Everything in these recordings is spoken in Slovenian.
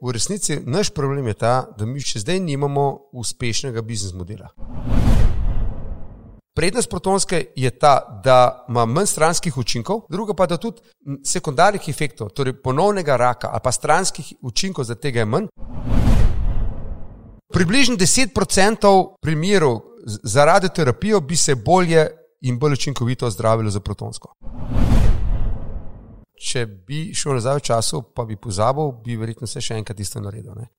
V resnici naš problem je ta, da mi še zdaj nimamo uspešnega biznis modela. Prednost protonske je ta, da ima manj stranskih učinkov, druga pa da tudi sekundarnih efektov, torej ponovnega raka ali pa stranskih učinkov za tega je manj. Približno 10% primerov za radioterapijo bi se bolje in bolj učinkovito zdravilo za protonsko. Če bi šel nazaj v času, pa bi pozabil, bi verjetno se še enkrat isto naredil. Ne?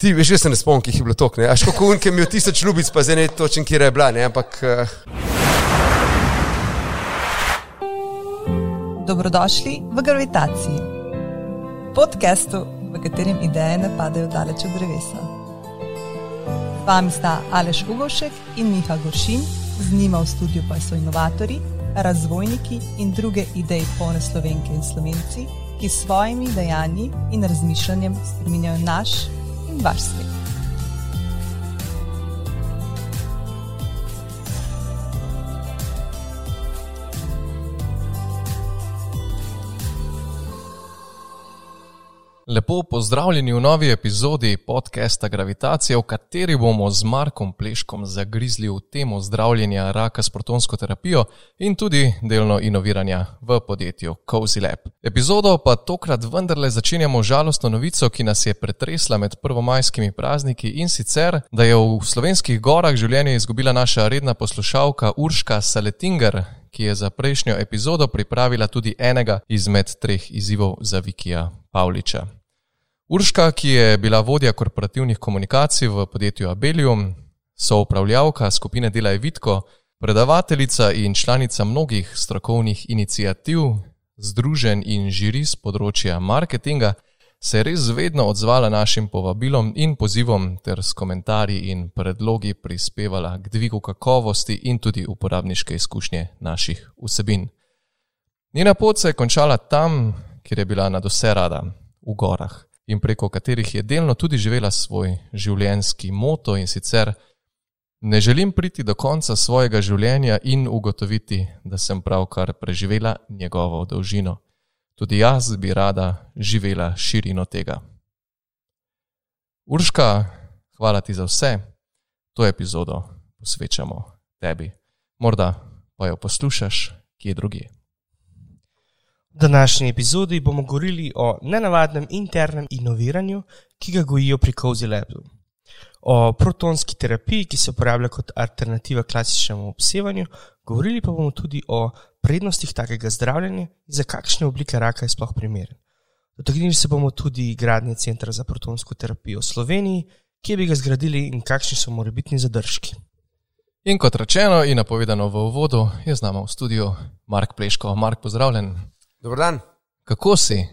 Ti veš, jaz se ne spomnim, ki je bilo to, ne. Aš kako unke mi je tisoč ljubic, pa zdaj ne točen, kje je bila, ne, ampak. Uh... Dobrodošli v Gravitaciji, podkastu, v katerem ideje ne padajo daleč od drevesa. Z vami sta Aleš Ugošek in Miha Goršin, z njima v studiu pa so inovatori, razvojniki in druge ideje polne slovenke in slovenci, ki s svojimi dejanji in razmišljanjem spremenjajo naš in vaš svet. Lepo pozdravljeni v novi epizodi podcasta Gravitacija, v kateri bomo z Markom Pleškom zagrizli v temo zdravljenja raka s protonsko terapijo in tudi delno inoviranja v podjetju Cozy Lab. Epizodo pa tokrat vendarle začenjamo žalostno novico, ki nas je pretresla med prvomajskimi prazniki in sicer, da je v slovenskih gorah življenje izgubila naša redna poslušalka Urška Saletinger, ki je za prejšnjo epizodo pripravila tudi enega izmed treh izzivov za Vikija Pavliča. Urška, ki je bila vodja korporativnih komunikacij v podjetju Abelium, so upravljavka skupine Dela Evitko, predavateljica in članica mnogih strokovnih inicijativ, združen in žiri z področja marketinga, se je res vedno odzvala našim povabilom in pozivom ter s komentarji in predlogi prispevala k dvigu kakovosti in tudi uporabniške izkušnje naših vsebin. Njena pot se je končala tam, kjer je bila na vse rada, v gorah in preko katerih je delno tudi živela svoj življenjski moto in sicer ne želim priti do konca svojega življenja in ugotoviti, da sem pravkar preživela njegovo dolžino. Tudi jaz bi rada živela širino tega. Urška, hvala ti za vse, to epizodo posvečamo tebi. Morda pa jo poslušaš kje drugje. V današnji epizodi bomo govorili o nenavadnem internem inoviranju, ki ga gojijo pri Cozy Labu, o protonski terapiji, ki se uporablja kot alternativa klasičnemu obsevanju, govorili pa bomo tudi o prednostih takega zdravljenja in za kakšne oblike raka je sploh primeren. Dotaknili se bomo tudi gradnje centra za protonsko terapijo v Sloveniji, kje bi ga zgradili in kakšni so morebitni zadržki. In kot rečeno in napovedano v uvodu, je z nami v studiu Mark Pleško. Mark, pozdravljen. Dobro dan. Kako si?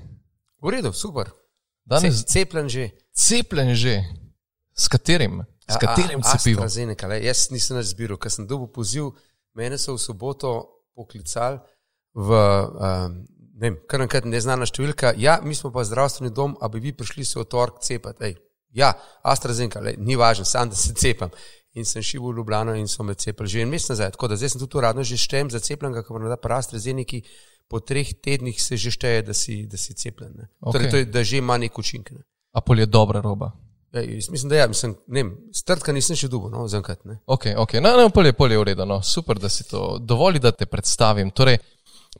V redu, super. Danes cepljen že. Cepljen že. S katerim? S katerim cepivom? Razumem, jaz nisem več zbiral, ker sem dobil poziv. Mene so v soboto poklicali v, um, ne vem, kar enkrat neznana številka. Ja, mi smo pa zdravstveni dom, a bi vi prišli se v torek cepati. Ej, ja, AstraZeneca, lej, ni važno, sam da se cepam. In sem šel v Ljubljano in so me cepili že en mesec nazaj. Tako da zdaj sem tudi uradno že štem za cepljenega, ker moram da pa AstraZeneca po treh tednih se že šteje, da si, da si cepljen. Okay. Torej, to je, da že ima nek učinek. Ne. Apol je dobra roba. Ja, mislim, da ja, mislim, ne, strtka nisem še dugo, no, zankrat. Ok, ok, no, no, pol je, pol je v redu, no, super, da si to dovoli, da te predstavim. Torej,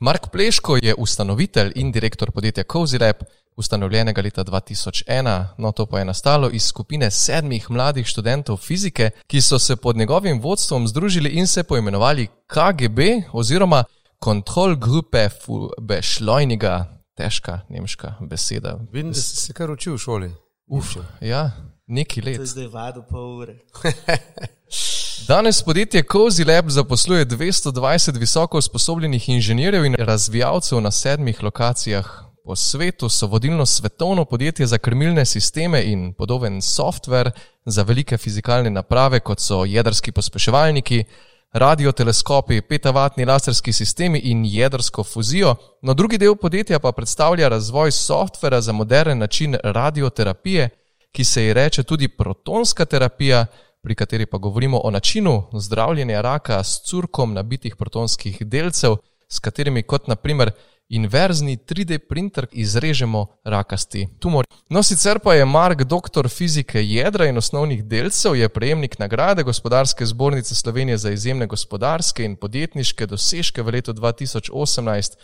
Mark Pleško je ustanovitelj in direktor podjetja Cozy Lab, ustanovljenega leta 2001. No, to pa je nastalo iz skupine sedmih mladih študentov fizike, ki so se pod njegovim vodstvom združili in se poimenovali KGB oziroma Kontrollgruppe für Beschleuniger, težka nemška beseda. Vidim, da si se kar učil v šoli. Uf, ja, neki let. Zdaj vado pol ure. Danes podjetje Cozy Lab zaposluje 220 visoko usposobljenih inženirjev in razvijalcev na sedmih lokacijah po svetu. So vodilno svetovno podjetje za krmilne sisteme in podoben software za velike fizikalne naprave, kot so jedrski pospeševalniki, radioteleskopi, petavatni laserski sistemi in jedrsko fuzijo. No, drugi del podjetja pa predstavlja razvoj softvera za moderen način radioterapije, ki se ji reče tudi protonska terapija, pri kateri pa govorimo o načinu zdravljenja raka s curkom nabitih protonskih delcev, s katerimi kot naprimer inverzni 3D printer izrežemo rakasti tumor. No, sicer pa je Mark doktor fizike jedra in osnovnih delcev, je prejemnik nagrade Gospodarske zbornice Slovenije za izjemne gospodarske in podjetniške dosežke v letu 2018,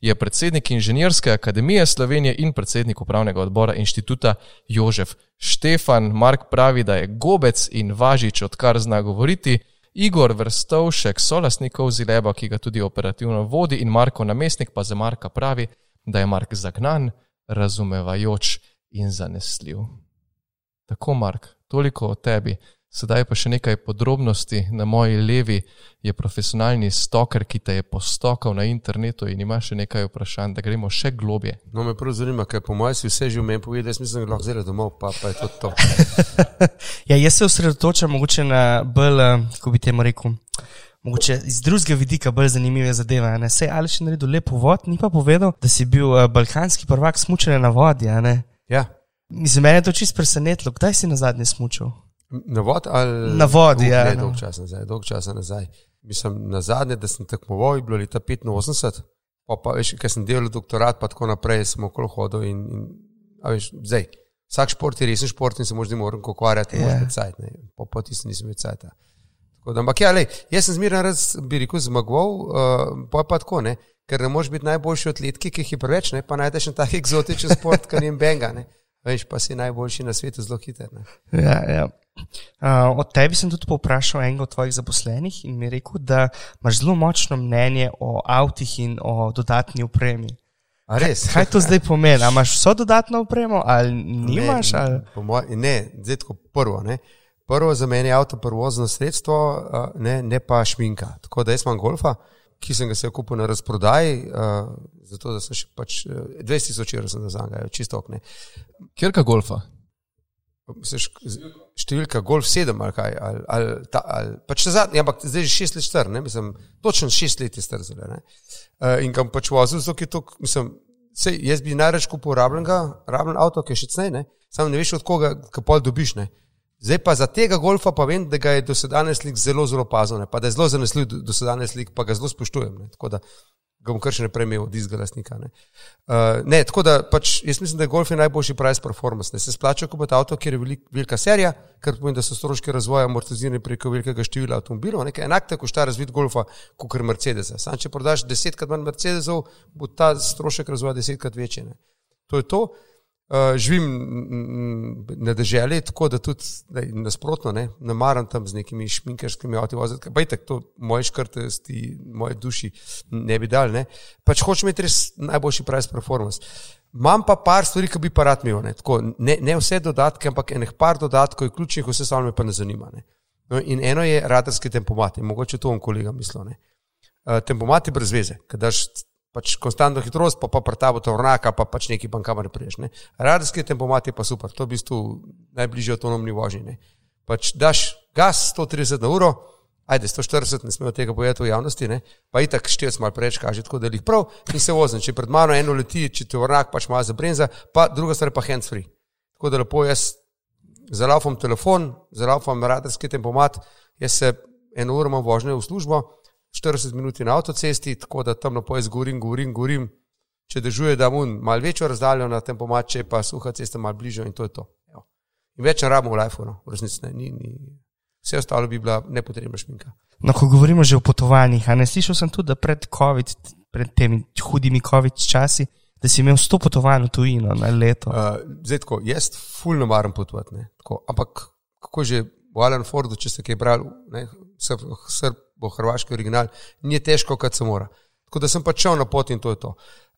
je predsednik Inženirske akademije Slovenije in predsednik upravnega odbora inštituta Jožef Štefan. Mark pravi, da je gobec in važič, odkar zna govoriti. Igor Vrstovšek, solasnikov Zileba, ki ga tudi operativno vodi, in Marko namestnik pa za Marka pravi, da je Mark zagnan, razumevajoč in zanesljiv. Tako, Mark, toliko o tebi. Sedaj pa še nekaj podrobnosti. Na moji levi je profesionalni stoker, ki te je postokal na internetu in ima še nekaj vprašanj, da gremo še globje. No, me prav zanima, kaj po mojem si vse že v meni povedal, jaz mislim, da lahko zelo domov, pa, pa je to to. ja, jaz se osredotočam mogoče na bolj, eh, kako bi temu rekel. Mogoče iz drugega vidika bolj zanimive zadeve. Sej ali še naredil lepo vod, ni pa povedal, da si bil uh, balkanski prvak smučanja na vodi. Ja. Za mene je to čist presenetilo. Kdaj si na zadnje smučal? Na vodi ali na vodi? Ja, ne, dolg čas nazaj. Dolg čas nazaj. Mislim, na zadnje, da sem tekmoval, je bilo leta 85, pa, pa veš, ker sem delal doktorat, pa tako naprej, sem okolo hodil. In, in, veš, zdaj, vsak šport je resen šport in se možno moram ukvarjati, yeah. možno cajt, ne, po poti sem nisem več cajt. Ampak ja, lej, jaz sem zmeraj raz, bi rekel, zmagoval, uh, pa je pa tako, ne, ker ne moreš biti najboljši atletki, ki jih je preveč, ne, pa najdeš en tak eksotičen šport, kar jim benga, ne. Veš, pa si najboljši na svetu zelo hiter. Ja, ja. Uh, od tebi sem tudi povprašal enega od tvojih zaposlenih in mi rekel, da imaš zelo močno mnenje o avtih in o dodatni opremi. Kaj, kaj to zdaj pomeni? A imaš vso dodatno opremo ali nimaš? Ne, ali? Moj, ne zdaj tako prvo. Ne. Prvo za mene je avto prvozno sredstvo, ne, ne pa šminka. Tako da jaz imam golfa, ki sem ga se kupil na razprodaji, uh, zato da sem še pač 20 tisoč evrov za njega, čisto okne. Kjer ka golfa? Misliš, številka Golf 7 ali kaj. Ali, ali, ta, ali, pač zadnji, ampak zdaj že 6 let star, ne? mislim, točno 6 let je star. Zelo, uh, in kam pač vozil, zato je to, mislim, sej, jaz bi najraž kupil rabljenega, rabljen avto, ki je še cnej, samo ne veš od koga, kapol dobiš. Ne? Zdaj pa za tega golfa pa vem, da ga je dosedanje slik zelo, zelo pazil, pa da je zelo zanesljiv dosedanje slik, pa ga zelo spoštujem. Ne? Tako da ga bom kar še naprej imel od izga lasnika. Ne. Uh, ne, tako da pač jaz mislim, da je golf je najboljši price performance. Ne. Se splača kupiti avto, kjer je velik, velika serija, kar pomeni, da so stroški razvoja amortizirani preko velikega števila avtomobilov. Enak tako šta razvit golfa, kot je Mercedes. Sam če prodaš desetkrat manj Mercedesov, bo ta strošek razvoja desetkrat večji. Ne. To je to. Uh, živim na deželi, tako da tudi daj, nasprotno ne, ne maram tam z nekimi šminkerskimi avtomobili voziti. Bajte, to moje škrtosti, moje duši ne bi dal. Ne. Pač hočem imeti res najboljši price performance. Imam pa par stvari, ki bi pa rad imel. Ne. Tako, ne, ne vse dodatke, ampak enih par dodatkov je ključnih, vse samo me pa ne zanima. Ne. No, in eno je radarski tempomat, in mogoče to on kolega misli. Uh, tempomat je brez veze, ker daš pač konstantno hitrost, pa pa prtavo tovornjaka, pa pač neki pa kamor priješ. Ne. Radarski tempomat je pa super, to je v bistvu najbližje avtonomni vožnji. Pač daš gas 130 na uro, ajde 140, ne smemo tega povedati v javnosti, ne. pa itak števc malo preveč kaže, tako da jih prav in se vozim. Če pred mano eno leti, če tovornjak pač malo zabrenza, pa druga stvar pa hands free. Tako da lepo jaz zalaufam telefon, zalaufam radarski tempomat, jaz se eno uro imam vožnje v službo. 40 minut na avtocesti, tako da tam napoje zgorim, govorim, govorim. Če držuje, da mu malo večjo razdaljo na tem pomače, pa suha cesta malo bližje in to je to. Jo. In več rabimo v lifeu, no. v resnici ne. Ni, ni. Vse ostalo bi bila nepotrebna šminka. No, ko govorimo že o potovanjih, ne slišal sem tudi, da pred, COVID, pred temi hudimi COVID časi, da si imel sto potovanj v tujino na leto. Uh, zdaj, tako, jaz fulno maram potovati. Ampak kako že v Alan Fordu, če ste kaj brali, srb, bo hrvaški original, ni težko, kot se mora. Tako da sem pač šel na pot in to je to.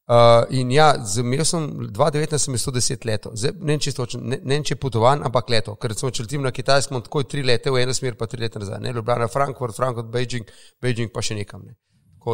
Uh, in ja, imel sem 2019, sem 110 let, ne vem, če je ne, potovan, ampak leto, ker smo črtili na Kitajsko, imamo tako tri leta v eno smer, pa tri leta nazaj, ne Ljubljana, Frankfurt, Frankfurt, Beijing, Beijing pa še nekam. Ne.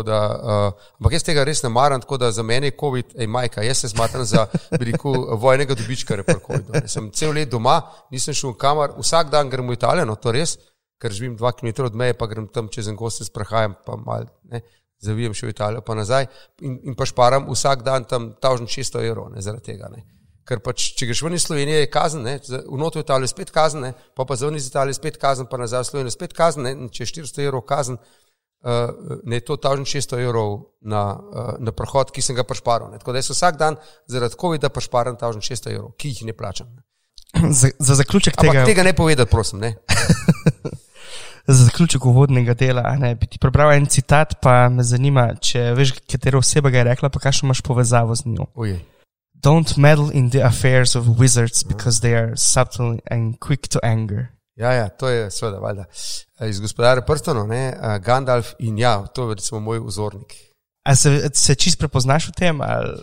Da, uh, ampak jaz tega res ne maram, tako da za mene je COVID, ej, majka, jaz se smatram za veliko vojnega dobička, ker sem cel let doma, nisem šel v kamar, vsak dan grem v Italijo, no to res, ker živim dva km od meje, pa grem tam čez en gost, sprehajam, pa mal, ne, zavijem še v Italijo, pa nazaj in, in pa šparam vsak dan tam tažen 600 evrov ne, zaradi tega. Ne. Ker pač, če greš ven iz Slovenije, je kazen, v noto Italijo spet kazen, ne, pa pa za ven iz Italije spet kazen, pa nazaj v Slovenijo spet kazen, ne, če je 400 evrov kazen, uh, ne je to 1600 evrov na, uh, na prehod, ki sem ga pašparil. Ne. Tako da jaz vsak dan zaradi COVID-a pašparam 1600 evrov, ki jih ne plačam. Ne. Za, za zaključek Ampak tega, tega ne povedati, prosim. Ne. za zaključek uvodnega dela, ne, bi ti prebral en citat, pa me zanima, če veš, katera oseba ga je rekla, pa kakšno imaš povezavo z njo. Ojej. Don't meddle in the affairs of wizards because they are subtle and quick to anger. Ja, ja, to je seveda, valjda. Eh, Iz gospodarja prstanov, ne, eh, Gandalf in ja, to je recimo moj vzornik. A se, se čist prepoznaš v tem? Ali?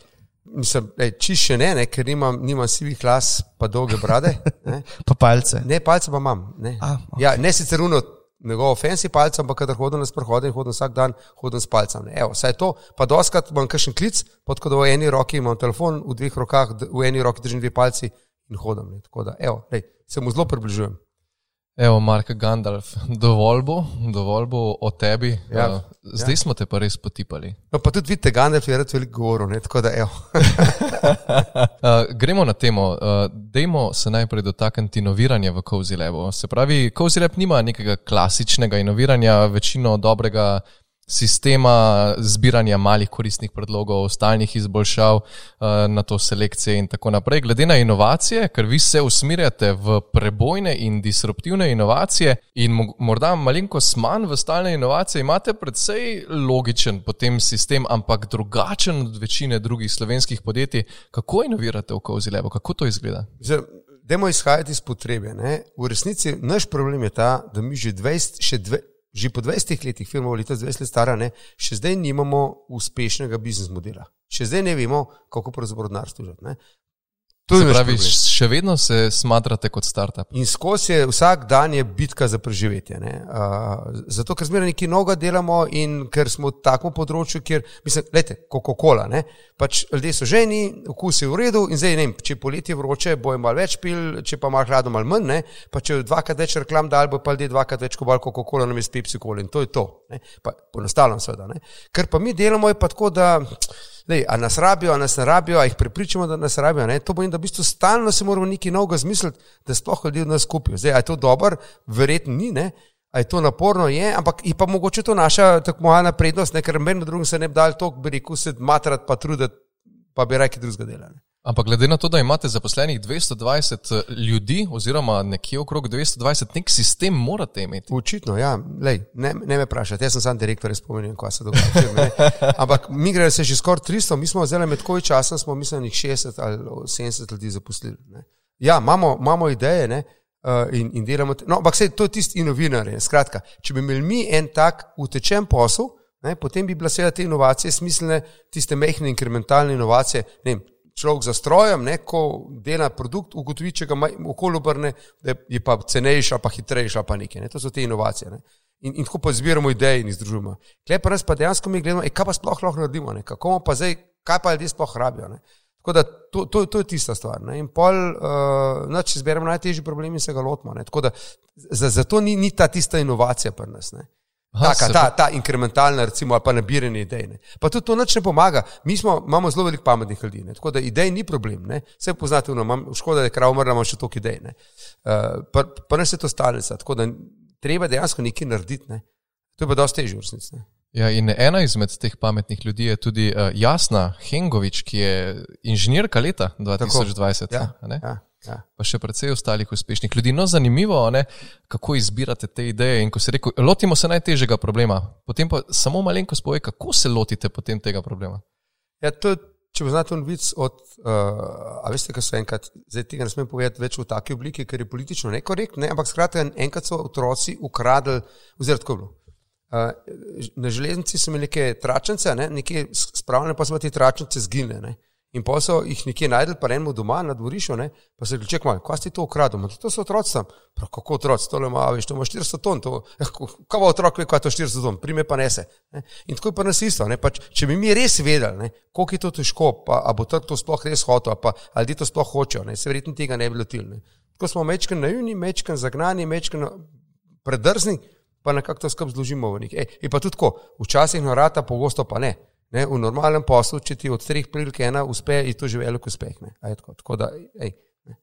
Mislim, ej, čiš še ne, ne, ker nimam, nimam sivih las, pa dolge brade. Pa palce. ne palce pa imam. Ne, A, ok. ja, ne sicer uno njegovo fancy palce, ampak kadar hodim na sprehode in hodim vsak dan, hodim s palcem. Ne. Evo, saj to, pa doskrat imam kakšen klic, pod ko da v eni roki imam telefon, v dveh rokah, v eni roki držim dve palci in hodim. Ne. Tako da, evo, lej, se mu zelo približujem. Evo, Mark Gandalf, dovolj bo, dovolj bo o tebi. Ja. Uh, zdaj smo te pa res potipali. No, pa tudi vidite, Gandalf je rad veliko govoril, ne, tako da, evo. Uh, gremo na temo. Uh, dejmo se najprej dotakniti inoviranja v Cozy Labu. Se pravi, Cozy Lab nima nekega klasičnega inoviranja, večino dobrega sistema zbiranja malih koristnih predlogov, stalnih izboljšav, uh, na to selekcije in tako naprej. Glede na inovacije, ker vi se usmerjate v prebojne in disruptivne inovacije in mo- morda malenkost manj v stalne inovacije, imate predvsej logičen potem sistem, ampak drugačen od večine drugih slovenskih podjetij. Kako inovirate v Cozy Labu, kako to izgleda? Zdaj, Dajmo izhajati iz potrebe. Ne? V resnici naš problem je ta, da mi že, 20, še dve, že po 20 letih, firma je leta 20 let stara, ne? še zdaj nimamo uspešnega biznis modela. Še zdaj ne vemo, kako pravzaprav denar služiti. To je Se pravi, problem. še vedno se smatrate kot startup. In skozi je vsak dan je bitka za preživetje. ne. Uh, zato, ker zmeraj nekaj novega delamo in ker smo v takem področju, kjer, mislim, gledajte, Coca-Cola, ne, pač ljudje so ženi, okus je v redu in zdaj ne vem, če je poletje vroče, bojo malo več pil, če pa malo hladno, malo manj, ne, pa če dvakrat več reklam dal, bo pa ljudje dvakrat več kobal Coca-Cola namesto Pepsi Cola in to je to. Ne. Pa poenostavljam seveda. Ne. Kar pa mi delamo je pa tako, da Lej, a nas rabijo, a nas ne rabijo, a jih prepričamo, da nas rabijo. Ne? To pomeni, da v bistvu stalno se moramo nekaj novega zmisliti, da sploh ljudje od nas kupijo. Zdaj, je to dobro, verjetno ni, ne? a je to naporno, je, ampak je pa mogoče to naša tako moja prednost, ne? ker meni drugim se ne bi dal toliko, bi rekel, se matrat pa truditi, pa bi rekel drugega dela. Ne? Ampak glede na to, da imate zaposlenih 220 ljudi, oziroma nekje okrog 220, nek sistem morate imeti. Očitno, ja, Lej, ne, ne me vprašajte, jaz sem sam direktor, jaz spominjam, kaj se dogaja. ne. Ampak mi gre se že skoraj 300, mi smo zdaj med koji časom, smo mislim, jih 60 ali 70 ljudi zaposlili. Ne. Ja, imamo, imamo ideje ne, uh, in, in delamo. No, ampak sej, to je tisti inovinar. Skratka, če bi imeli mi en tak utečen posel, ne, potem bi bile seveda te inovacije smiselne, tiste mehne inkrementalne inovacije. Ne, Človek za strojem, ne, ko dela produkt, ugotovi, če ga okolje obrne, da je pa cenejša, pa hitrejša, pa nekaj. Ne. To so te inovacije. Ne. In, in tako pa zbiramo ideje in jih združujemo. Klej pa res pa dejansko mi gledamo, e, kaj pa sploh lahko naredimo, ne. kako pa zdaj, kaj pa ljudje sploh rabijo. Ne. Tako da to, to, to je tista stvar. Ne. In pol, uh, no, če zberemo najtežji problem in se ga lotimo. ne. Tako da za- zato ni, ni ta tista inovacija pri nas. Ne. Aha, Taka, ta, ta inkrementalna, recimo, ali pa nabiranje idej. Ne. Pa tudi to nič ne pomaga. Mi smo, imamo zelo veliko pametnih ljudi, ne. tako da idej ni problem. Ne. Vse poznate, no, imam, škoda, da je krav umrla, imamo še toliko idej. ne. Uh, pa, pa ne se to stalnica, tako da treba dejansko nekaj narediti. Ne. To je pa dosti težje v resnici. Ja, in ena izmed teh pametnih ljudi je tudi uh, Jasna Hengovič, ki je inženirka leta 2020. Ja, a ne? ja, ja. Pa še precej ostalih uspešnih ljudi. No, zanimivo je, kako izbirate te ideje. In ko se reče, lotimo se najtežjega problema, potem pa samo malenkost pove, kako se lotite potem tega problema. Ja, to, če poznate un vic od, uh, a veste, kaj so enkrat, zdaj tega ne smem povedati več v taki obliki, ker je politično nekorektno, ne, ampak skratka, enkrat so otroci ukradli, oziroma tako je bilo. Uh, na železnici so imeli neke tračnice, ne, nekje spravljene, pa so te tračnice zginile. In pa so jih nekje najdel, pa enemu doma na dvorišču, ne, pa se reče, kaj, kaj ste to ukradli? "Ma, To so otroci tam. Prav, kako otroci, to le ima, veš, to ima 400 ton, to, eh, kako otrok ve, kaj je to 400 ton, prime pa nese. Ne. In tako je pa nas isto, ne, pač, če bi mi res vedeli, ne, koliko je to težko, pa a bo trg to sploh res hotel, pa ali ljudje to sploh hočejo, ne, se verjetno tega ne bi lotili. Ne. Tako smo mečken naivni, mečken zagnani, mečken predrzni, pa nekako to skupaj zložimo v nekaj. In pa tudi tako, včasih na rata, pogosto pa ne. Ne. V normalnem poslu, če ti od treh prilik ena uspe, je to že velik uspeh. Tako, tako da, ej, ne.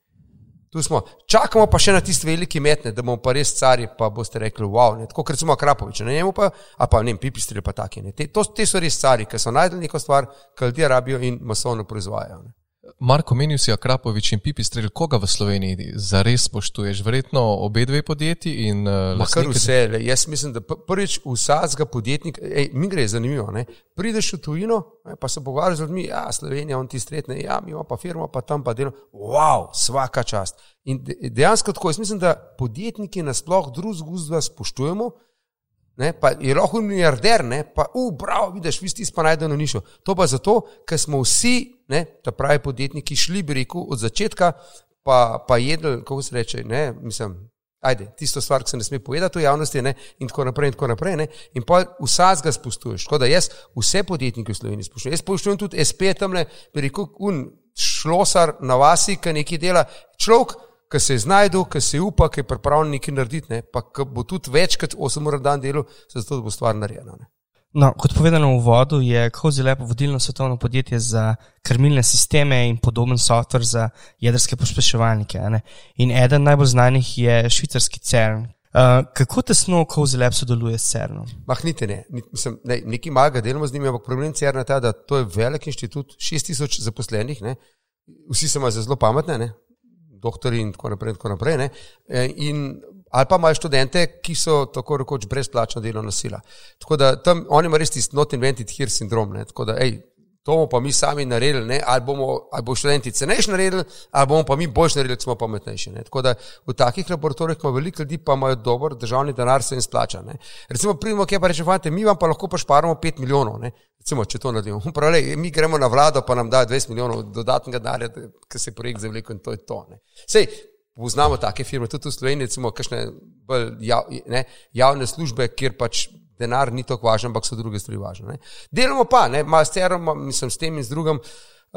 Tu smo, čakamo pa še na tisti veliki metne, da bomo pa res cari, pa boste rekli, wow, ne, tako kot recimo Krapovič, ne njemu pa, a pa ne vem, pipistrili pa taki. Ne. Te, to, te so res cari, ki so najdel neko stvar, ki ljudje rabijo in masovno proizvajajo. Ne. Marko, menil si Akrapovič in Pipistrel, koga v Sloveniji zares spoštuješ? Verjetno obe dve podjetji in uh, kar vse. Le, jaz mislim, da prvič vsakega podjetnika, ej, mi gre zanimivo, ne? prideš v tujino, ne, pa se pogovarjaš z ljudmi, ja, Slovenija, on ti stretne, ja, mi imamo pa firmo, pa tam pa delo. Wow, vsaka čast. In dejansko tako, jaz mislim, da podjetniki nasploh drug guzda spoštujemo, ne, je lahko milijarder, ne, pa, uh, bravo, vidiš, vi ste pa najdeno nišo. To pa zato, ker smo vsi, ne, ta pravi podjetniki, šli, bi rekel, od začetka, pa, pa jedli, kako se reče, ne, mislim. Ajde, tisto stvar, ki se ne sme povedati v javnosti, ne, in tako naprej. In, tako naprej, in pa vsaj ga spustuješ. Tako da jaz vse podjetnike v Sloveniji spoštujem. Jaz spoštujem tudi SP tam, ne, rekel, un šlosar na vasi, ki nekaj dela. Človek, ki se je znašel, ki se upa, ki je pripravljen nekaj narediti, ne? pa bo tudi več kot 8 ur dan delal, zato da bo stvar narejena. No, kot povedano v vodu, je Kozi lepo vodilno svetovno podjetje za krmilne sisteme in podoben softver za jedrske pospeševalnike. Ne? In eden najbolj znanih je švicarski CERN. Uh, kako tesno Kozi lepo sodeluje s CERN-om? Mahnite ne, mislim, ne, nekaj malega delamo z njimi, ampak problem CERN-a je ta, da to je velik inštitut, 6000 zaposlenih, ne? vsi so zelo pametni, doktori in tako naprej. In tako naprej e, in, ali pa imajo študente, ki so tako rekoč brezplačna delovna sila. Tako da tam oni imajo res tisti not invented here sindrom. Ne? Tako da, ej, to bomo pa mi sami naredili, ne? ali bomo, ali bo študenti cenejši naredili, ali bomo pa mi boljši naredili, smo pametnejši. Ne? Tako da v takih laboratorijih ima veliko ljudi, pa imajo dober državni denar, se jim splača. Ne? Recimo, pridemo, kje pa rečemo, mi vam pa lahko pa šparamo 5 milijonov. Ne? Recimo, če to naredimo. Pravi, mi gremo na vlado, pa nam dajo 20 milijonov dodatnega denarja, ker se projekt zavleko in to je to. Ne. Sej, poznamo take firme, tudi v Sloveniji, recimo, kakšne bolj jav, ne, javne službe, kjer pač denar ni tako važen, ampak so druge stvari važne. Ne. Delamo pa, malo s terom, mislim, s tem in z drugim.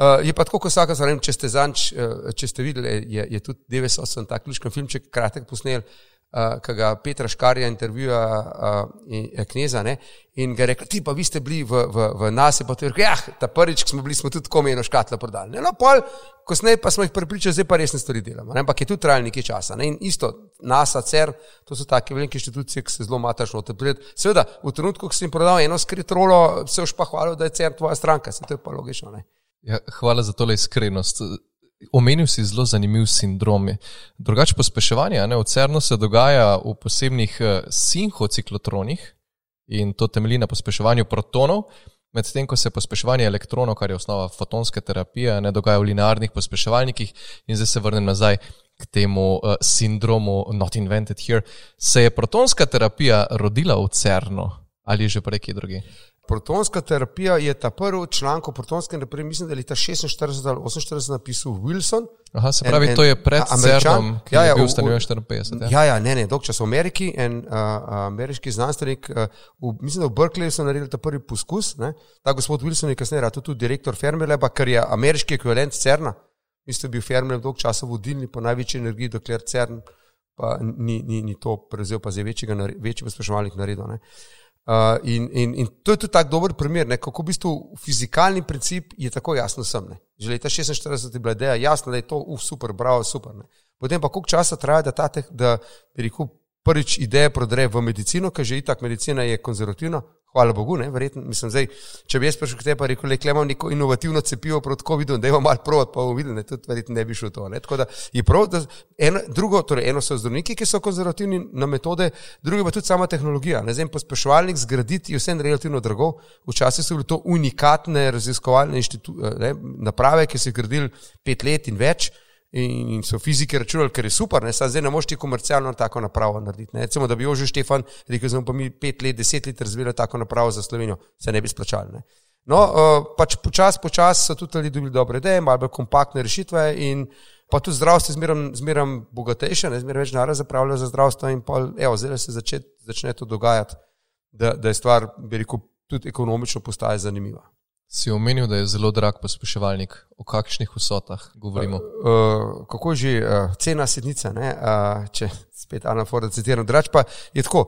Uh, je pa tako, kot vsaka stvar, če ste zanč, uh, če ste videli, je, je tudi 98, ta ključni filmček, kratek posnel, uh, ki ga Petra Škarja intervjuja uh, kneza ne? in ga reče, ti pa vi ste bili v, v, v nas, pa ti reče, ja, ta prvič, ko smo bili, smo tudi komeno škatlo prodali. Ne? No, pol, kasneje pa smo jih pripričali, zdaj pa resne stvari delamo, ne? ampak je tudi trajalo nekaj časa. Ne? In isto, NASA, CER, to so take velike inštitucije, ki se zelo matašno odpirajo. Seveda, v trenutku, ko si jim prodal eno skrit rolo, se už pa hvalil, da je CER tvoja stranka, se to je pa logično. Ja, hvala za tole iskrenost. Omenil si zelo zanimiv sindrom. Drugače pospeševanje ne, v CERN-u se dogaja v posebnih uh, sinhociklotronih in to temelji na pospeševanju protonov, medtem ko se pospeševanje elektronov, kar je osnova fotonske terapije, ne dogaja v linearnih pospeševalnikih. In zdaj se vrnem nazaj k temu uh, sindromu Not Invented Here. Se je protonska terapija rodila v CERN-u ali že prej kje drugje? Protonska terapija je ta prvi članek o protonski terapiji, mislim, da je leta 46 ali 48 napisal Wilson. Aha, se pravi, en, en, to je pred Američanom, ki ja, ja, je bil ustanovljen 54. Ja. ja, ja, ne, ne, dolg čas v Ameriki. En uh, ameriški znanstvenik, uh, v, mislim, da v Berkeleyju so naredili ta prvi poskus. Ne? Ta gospod Wilson je kasneje tudi direktor Fermileba, kar je ameriški ekvivalent CERN-a. Mislim, da je bil Fermileb dolg časa vodilni po največji energiji, dokler CERN pa ni, ni, ni to prevzel, pa zdaj večjega, večji pospraševalnik naredil. Ne? Uh, in, in, in to je tudi tako dober primer, ne, kako v bistvu fizikalni princip je tako jasno sem. Ne. Že leta 46 je bila ideja jasna, da je to uf, super, bravo, super. Ne. Potem pa koliko časa traja, da, tate, da rekel, prvič ideja prodre v medicino, ker že itak medicina je konzervativna, Hvala Bogu, ne, verjetno, mislim, zdaj, če bi jaz prišel k tebi in rekel, da imam neko inovativno cepivo proti COVID-u, da imam malo provat, pa bom videl, da tudi verjetno ne bi šlo to. Ne. Tako da je prav, da eno, drugo, torej eno so zdravniki, ki so konzervativni na metode, drugo pa tudi sama tehnologija. Ne, zdaj, pospeševalnik zgraditi je vse relativno drago. Včasih so bile to unikatne raziskovalne ne, naprave, ki so jih gradili pet let in več in, in so fiziki računali, ker je super, ne, zdaj ne moš ti komercialno tako napravo narediti. Ne. Recimo, da bi Jože Štefan rekel, da smo pa mi pet let, deset let razvili tako napravo za Slovenijo, se ne bi splačali. Ne. No, uh, pač počasi, počasi so tudi ljudje dobili dobre ideje, malo bolj kompaktne rešitve in pa tudi zdravstvo je zmeraj bogatejše, zmeraj več narod zapravlja za zdravstvo in pa, evo, zdaj se začet, začne to dogajati, da, da je stvar, bi rekel, tudi ekonomično postaje zanimiva. Si omenil, da je zelo drag pospeševalnik. O kakšnih vsotah govorimo? Uh, uh, kako že, uh, cena sednica, uh, če spet Ana Ford citiram. Drač pa je tako.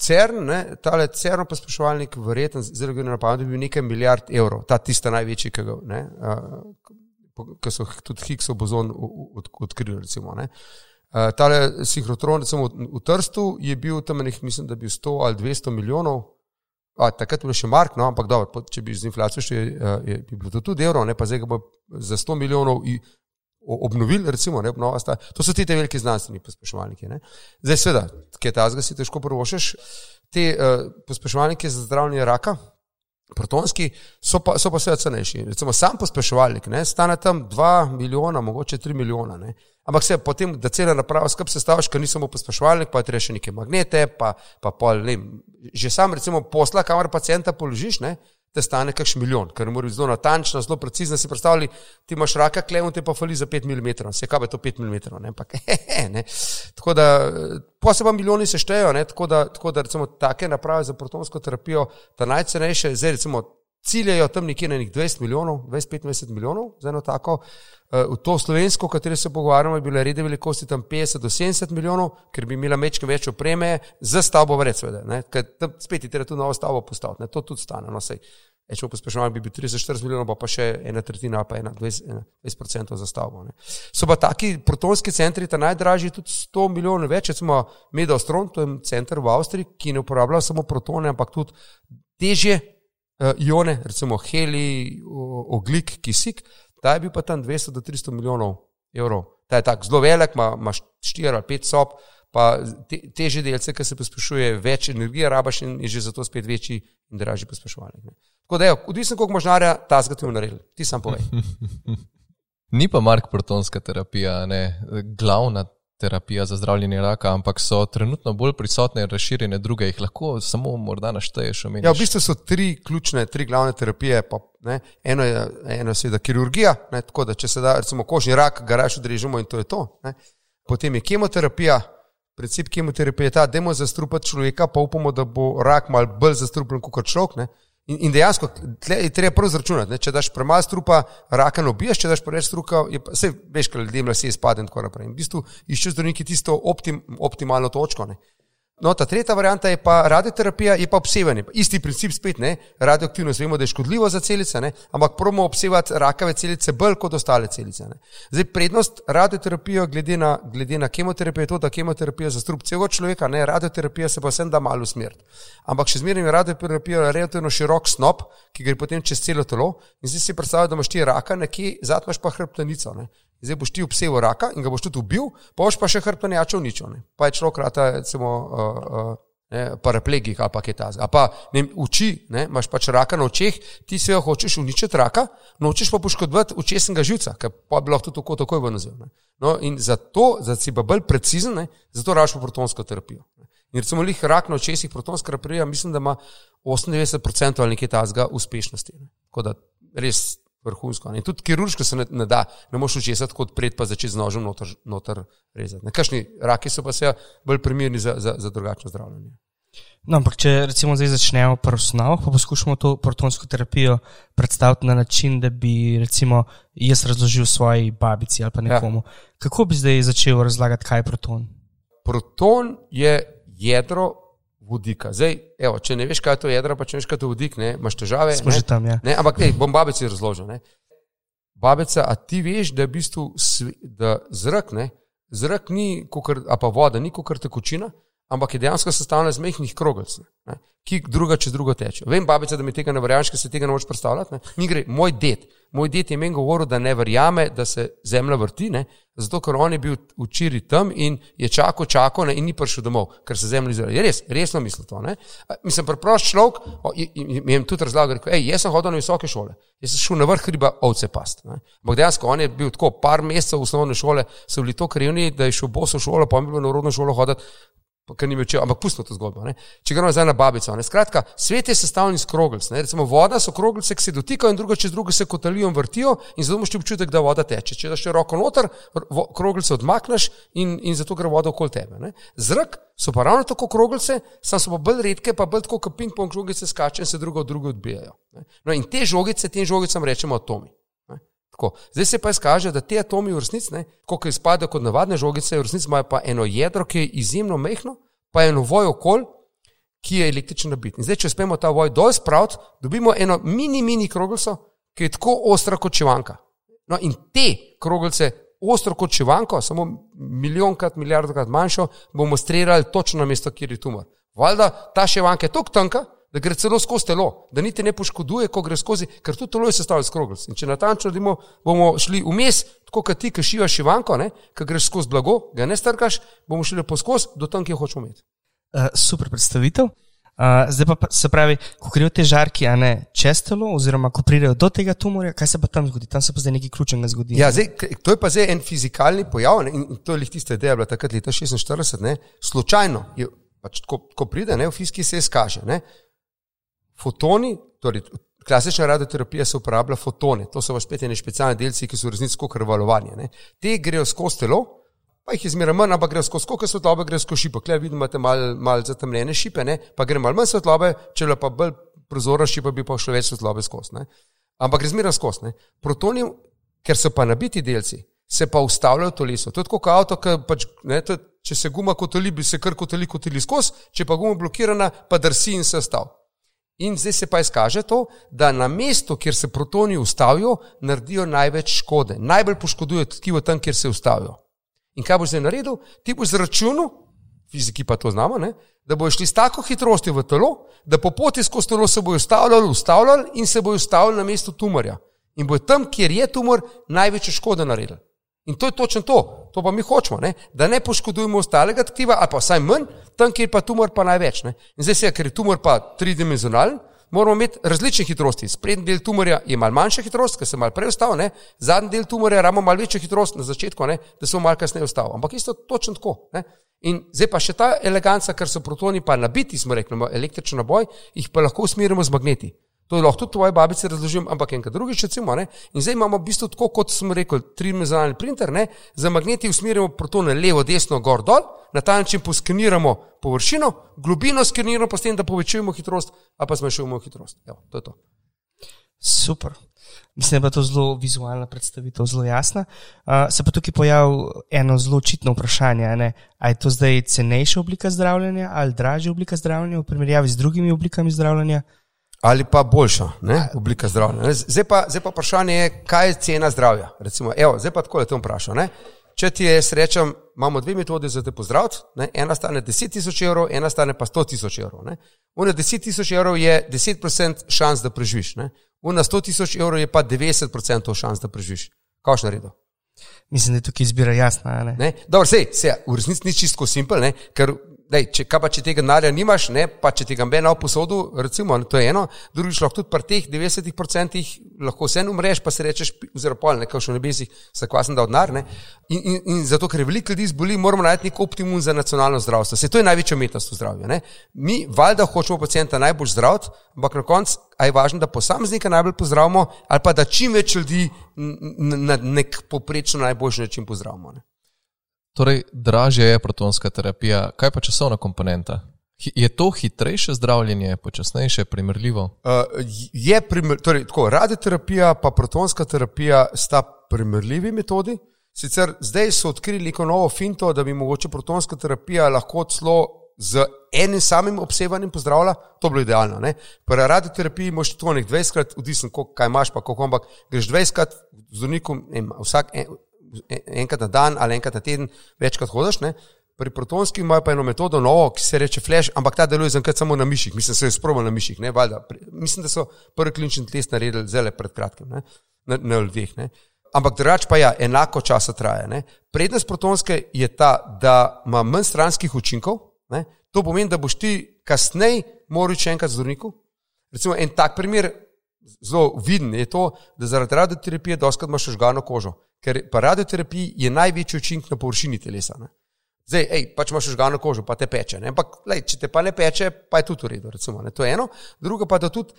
CERN, ne, tale CERN pospeševalnik, verjetno zelo gre na pamet, da bi bil nekaj milijard evrov, ta tista največji, ki ga ne, uh, ki so tudi Higgsov bozon od, odkrili. Recimo, uh, tale sinhrotron recimo, v, v Trstu je bil tam nekaj, mislim, da bi bil 100 ali 200 milijonov. A, takrat je bilo še mark, no, ampak dobro, če bi z inflacijo še je, je, bi bilo to tudi evro, ne pa zdaj ga bo za 100 milijonov obnovili, recimo, ne, to so ti te veliki znanstveni pospeševalniki. Ne. Zdaj, seveda, kaj ta zga si težko prvošeš, te uh, pospeševalnike za zdravljenje raka, protonski, so pa, so pa seveda cenejši. Recimo sam pospeševalnik, ne, stane tam 2 milijona, mogoče 3 milijona. Ne. Ampak se potem, da cela naprava skupaj sestaviš, ker ni samo pospeševalnik, pa je treba še neke magnete, pa, pa pol, ne, že sam recimo posla, kamor pacijenta položiš, ne, te stane kakšen milijon, ker mora biti zelo natančno, zelo precizno. Si predstavljaj, ti imaš raka, klemo te pa fali za 5 mm, se kaj je to 5 mm, ne, pa hehe, ne. Tako da, posebej milijoni se štejejo, ne, tako da, tako da recimo take naprave za protonsko terapijo, ta najcenejše, zdaj recimo ciljajo tam nekje na nekih 20 milijonov, 20-25 milijonov za eno tako. Eh, v to slovensko, o kateri se pogovarjamo, je bila rede velikosti tam 50 do 70 milijonov, ker bi imela mečke več opreme za stavbo vred, seveda. Ker tam spet je treba tu novo stavbo postaviti, ne? to tudi stane. No, sej, Če bo pospeševal, bi bil 30-40 milijonov, pa, pa še ena tretjina, pa ena 20% za stavbo. Ne. So pa taki protonski centri, ta najdražji, tudi 100 milijonov več, recimo Medostron, to je center v Avstriji, ki ne uporablja samo protone, ampak tudi težje ione, recimo heli, oglik, kisik, ta je bil pa tam 200 do 300 milijonov evrov. Ta je tako zelo velik, ima, ima 4 ali 5 sob, pa te, teže delce, ki se pospešuje, več energije rabaš in je že zato spet večji in dražji pospeševalnik. Tako da odvisno koliko možnarja, ta zgati v naredil. Ti sam povej. Ni pa Mark protonska terapija, ne, glavna terapija za zdravljenje raka, ampak so trenutno bolj prisotne in razširjene druge, jih lahko samo morda našteješ. Ja, v bistvu so tri ključne, tri glavne terapije. Pa, eno je, eno je seveda kirurgija, ne, tako da če se da, recimo kožni rak, ga raje odrežemo in to je to. Ne. Potem je kemoterapija. Princip kemoterapije je ta, da imamo zastrupati človeka, pa upamo, da bo rak mal bolj zastrupljen kot človek. In, in dejansko je treba prvo zračunati. Če daš premalo strupa, raka ne ubiješ, če daš preveč struka, vse veš, kaj ljudem lase izpade in tako naprej. In v bistvu iščeš zdravniki tisto optim, optimalno točko. Ne. No, ta tretja varianta je pa radioterapija, je pa obsevanje. Isti princip spet, ne, radioaktivnost vemo, da je škodljivo za celice, ne, ampak probamo obsevati rakave celice bolj kot ostale celice. Ne. Zdaj, prednost radioterapije glede glede na kemoterapijo je to, da kemoterapija za strup celega človeka, ne, radioterapija se pa vsem da malo smrt. Ampak še zmeraj je radioterapija relativno širok snop, ki gre potem čez celo telo in zdaj si predstavljaj, da imaš ti raka, nekje zadaj imaš pa hrbtenico. Ne zdaj boš ti obseval raka in ga boš tudi ubil, pa boš pa še hrbtenjačo uničil. Ne? Pa je človek rata, recimo, uh, uh, paraplegik ali pa kaj tazga. Pa ne, uči, ne? imaš pač raka na očeh, ti se jo hočeš uničiti raka, nočeš pa poškodovati očesnega živca, ker pa bi lahko tako takoj vnozel. No, in zato, da si pa bolj precizen, ne? zato raš po protonsko terapijo. Ne? In recimo, lih rak na očesih, protonska terapija, mislim, da ima 98% ali nekaj tazga uspešnosti. Ne? Tako da res vrhunsko. In tudi kirurško se ne, ne da, ne moš učesati kot pred, pa začeti z nožem noter, noter rezati. Nekakšni raki so pa se bolj primerni za, za, za drugačno zdravljenje. No, ampak, če recimo zdaj začnemo pri osnovah, pa poskušamo to protonsko terapijo predstaviti na način, da bi recimo jaz razložil svoji babici ali pa ja. nekomu. Ja. Kako bi zdaj začel razlagati, kaj je proton? Proton je jedro vodika. Zdaj, evo, če ne veš, kaj je to jedro, pa če ne veš, kaj je to vodik, ne, imaš težave. Smo že tam, ja. Ne, ampak, ej, bom babici razložil. Ne. Babica, a ti veš, da je v bistvu da zrak, ne, zrak ni, kukar, a pa voda, ni kot tekočina, ampak je dejansko sestavljena iz mehkih krogelc, ki druga čez drugo teče. Vem, babica, da mi tega ne verjameš, ker se tega ne moreš predstavljati. Ne. Mi gre, moj ded, moj ded je meni govoril, da ne verjame, da se zemlja vrti, ne, zato ker on je bil včeraj tam in je čakal, čakal ne, in ni prišel domov, ker se zemlja izraja. Je res, resno mislim to. Ne. Mislim, preprost človek, mi je tudi razlagal, rekel, hej, jaz sem hodil na visoke šole, jaz sem šel na vrh hriba ovce past. Ampak dejansko on je bil tako, par mesecev v osnovne šole so bili tako krivni, da je šel boso šolo, pa je bil na rodno šolo hoditi ker ni več, ampak pustimo to zgodbo. Ne? Če gremo nazaj na babico. Ne? Skratka, svet je sestavljen iz kroglic. Recimo voda so kroglice, ki se dotikajo in druga čez drugo se kotalijo in vrtijo in zato imaš občutek, da voda teče. Če daš roko noter, kroglice odmakneš in, in zato gre voda okoli tebe. Ne? Zrak so pa ravno tako kroglice, samo so pa bolj redke, pa bolj tako kot ping-pong žogice skače in se drugo od druge odbijajo. No, in te žogice, tem žogicam rečemo atomi. Tako. Zdaj se pa izkaže, da te atomi v resnici, kot izpadajo kot navadne žogice, v resnici imajo pa eno jedro, ki je izjemno mehko, pa eno voj okol, ki je električno. In zdaj, če uspemo ta voj dol spraviti, dobimo eno mini, mini kroglico, ki je tako ostra kot čivanka. No, in te kroglice, ostro kot šivanko, samo milijonkrat, milijardokrat manjšo, bomo streljali točno na mesto, kjer je tumor. Valjda ta šivanka je tako tanka, da gre celo skozi telo, da niti ne poškoduje, ko gre skozi, ker tudi telo je sestavljeno iz kroglic. In če natančno vidimo, bomo šli vmes, tako kot ti, ki šivaš šivanko, ki greš skozi blago, ga ne strkaš, bomo šli lepo skozi do tam, kjer hočemo imeti. Uh, super predstavitev. Uh, zdaj pa se pravi, ko grejo te žarki, a ne čez telo, oziroma ko pridejo do tega tumorja, kaj se pa tam zgodi? Tam se pa zdaj nekaj ključnega zgodi. Ja, zdaj, to je pa zdaj en fizikalni pojav ne? in to je lih tista ideja, bila takrat leta 46, ne? slučajno, je, pač, ko, ko pride, ne, v fiziki se izkaže. Ne? Fotoni, torej klasična radioterapija se uporablja fotone, to so pa spet ene specialne delci, ki so v resnici kot krvalovanje. Te grejo skozi telo, pa jih je zmeraj manj, ampak grejo skozi koliko svetlobe, grejo skozi šipo. Klej vidimo, imate malo mal zatemnjene šipe, ne? pa gre malo manj svetlobe, če je pa bolj prozora šipa, bi pa šlo več svetlobe skozi. Ne? Ampak gre zmeraj skozi. Ne? Protoni, ker so pa nabiti delci, se pa ustavljajo v telesu. To je kot avto, ki pač, ne, to, če se guma kotoli, bi se kar kotoli kotili skozi, če pa guma blokirana, pa drsi in se stav. In zdaj se pa izkaže to, da na mestu, kjer se protoni ustavijo, naredijo največ škode. Najbolj poškodujejo tkivo tam, kjer se ustavijo. In kaj boš zdaj naredil? Ti boš zračunal, fiziki pa to znamo, ne? da boš šli s tako hitrostjo v telo, da po poti skozi telo se bojo ustavljali, ustavljali in se bojo ustavili na mestu tumorja. In bojo tam, kjer je tumor, največjo škodo naredili. In to je točno to, to pa mi hočemo, ne? da ne poškodujemo ostalega tkiva, ali pa vsaj manj, tam, kjer pa tumor pa največ. Ne? In zdaj se, ker je tumor pa tridimenzionalen, moramo imeti različne hitrosti. Sprednji del tumorja je mal manjša hitrost, ker se mal prej ustavi, zadnji del tumorja imamo mal večjo hitrost na začetku, ne? da se mal kasneje ustavi. Ampak isto točno tako. Ne? In zdaj pa še ta eleganca, ker so protoni pa nabiti, smo rekli, električni naboj, jih pa lahko usmerimo z magneti. To je lahko tudi tvoje babice razložim, ampak enkrat drugič, recimo. Ne? In zdaj imamo v bistvu tako, kot smo rekli, trimenzionalni printer, ne? za magneti usmerjamo protone levo, desno, gor, dol, na ta način poskeniramo površino, globino skeniramo, pa s tem, da povečujemo hitrost, a pa zmanjšujemo hitrost. Evo, to je to. Super. Mislim, da je to zelo vizualna predstavitev, zelo jasna. Uh, se pa tukaj pojavlja eno zelo očitno vprašanje. Ali je to zdaj cenejša oblika zdravljenja ali dražja oblika zdravljenja v primerjavi z drugimi oblikami zdravljenja? Ali pa boljša ne, oblika zdravljenja. Zdaj pa, zdaj pa vprašanje je, kaj je cena zdravja. Recimo, evo, zdaj pa tako le to vprašam. Ne. Če ti je srečam, imamo dve metodi za te pozdraviti. Ena stane 10 tisoč evrov, ena stane pa 100 tisoč evrov. Una 10 tisoč evrov je 10% šans, da preživiš. Ne. Una 100 tisoč evrov je pa 90% šans, da preživiš. Kaj boš naredil? Mislim, da je tukaj izbira jasna. Ne? Ne? Dobro, sej, sej, v resnici ni čisto simpel, ker Dej, če, pa, če tega denarja nimaš, ne, pa če ti ga mbe na posodu, recimo, to je eno, drugič lahko tudi pri teh 90% lahko vse umreš, pa se rečeš, oziroma pol, nekaj še v nebesih, se kvasem da odnar. In, in, in zato, ker veliko ljudi zboli, moramo najti nek optimum za nacionalno zdravstvo. Se to je največja umetnost v zdravju. Ne. Mi valjda hočemo pacijenta najbolj zdraviti, ampak na koncu je važno, da posameznika najbolj pozdravimo ali pa da čim več ljudi na nek poprečno najboljši način pozdravimo. Ne. Torej, dražja je protonska terapija, kaj pa časovna komponenta? Je to hitrejše zdravljenje, počasnejše, primerljivo? Uh, je primer, torej, tako, radioterapija in protonska terapija sta primerljivi metodi. Sicer zdaj so odkrili neko novo finto, da bi mogoče protonska terapija lahko celo z enim samim obsevanjem pozdravila, to bi bilo idealno. Pri radioterapiji imaš to nek 20krat, odvisno, kaj imaš, pa kako, ampak greš 20krat z zdravnikom, vsak en, enkrat na dan ali enkrat na teden večkrat hodiš. Ne? Pri protonski imajo pa eno metodo, novo, ki se reče flash, ampak ta deluje zaenkrat samo na miših. Mislim, so jo sprožili na miših. Mislim, da so prvi klinični test naredili zelo pred kratkim, ne? na, na ljudeh. Ne? Ampak drugač pa ja, enako časa traja. Ne? Prednost protonske je ta, da ima manj stranskih učinkov. Ne? To pomeni, da boš ti kasneje moral še enkrat zdravniku. Recimo en tak primer, zelo viden je to, da zaradi radioterapije doskrat imaš žgano kožo ker pa radioterapija je največji učinek na površini telesa. Ne? Zdaj, ej, pač imaš žgano kožo, pa te peče. Ne? Ampak, lej, če te pa ne peče, pa je tudi v redu. Recimo, to je eno. Drugo pa, da tudi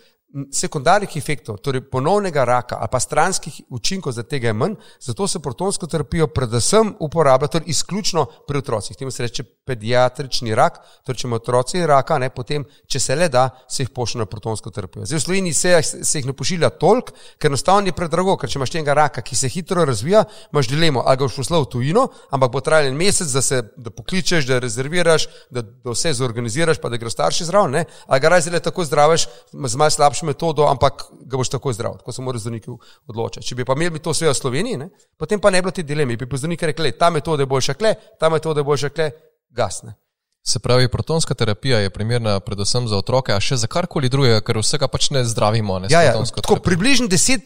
sekundarnih efektov, torej ponovnega raka ali pa stranskih učinkov za tega je manj, zato se protonsko terapijo predvsem uporablja torej izključno pri otrocih. Temu se reče pediatrični rak, torej če ima otroci raka, ne, potem, če se le da, se jih pošlje na protonsko terapijo. Zdaj v Sloveniji se, se jih ne pošilja toliko, ker enostavno je predrago, ker če imaš tega raka, ki se hitro razvija, imaš dilemo, ali ga boš poslal v tujino, ampak bo trajal en mesec, da se da pokličeš, da rezerviraš, da, da vse zorganiziraš, pa da greš starši zraven, ali ga raje tako zdraviš z malce slabšim takšno metodo, ampak ga boš takoj zdrav, tako se moraš zdravniki odločiti. Če bi pa imeli to vse v Sloveniji, ne, potem pa ne bi bilo te dileme, bi pa zdravniki rekli, ta metoda je boljša kle, ta metoda je boljša kle, gasne. Se pravi, protonska terapija je primerna predvsem za otroke, a še za karkoli drugega, ker vsega pač ne zdravimo. Ne, Ja, ja, tako približno 10%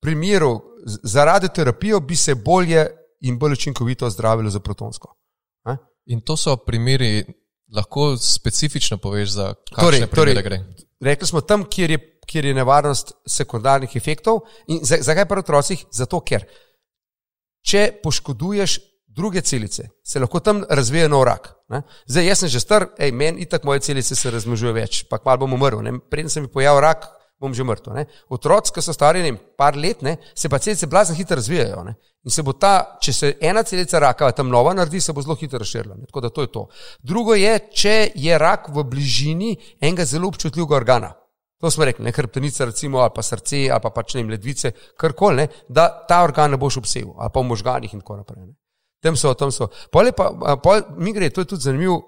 primerov za radioterapijo bi se bolje in bolj učinkovito zdravilo za protonsko. A? In to so primeri, lahko specifično poveš, za kakšne torej, primere torej- gre. Rekli smo tam, kjer je, kjer je nevarnost sekundarnih efektov. In za- zakaj pri otrocih? Zato, ker če poškoduješ druge celice, se lahko tam razvije nov rak. Ne? Zdaj, jaz sem že star, ej, meni itak moje celice se razmnožujejo več, pa kmalu bom umrl. Preden se mi pojavil rak, bom že mrtev. ne. Otroci, ki so stari ne, par let, ne, se pa celice blazno hitro razvijajo. Ne. In se bo ta, če se ena celica raka tam nova naredi, se bo zelo hitro razširila. ne. Tako da to je to. Drugo je, če je rak v bližini enega zelo občutljivega organa. To smo rekli, ne hrbtenica, recimo, ali pa srce, ali pa pač ne ledvice, karkoli, ne, da ta organ ne boš obsegel, ali pa v možganih in tako naprej. Ne. Tam so, tam so. Pol je pa, pol, mi gre, to je tudi zanimivo,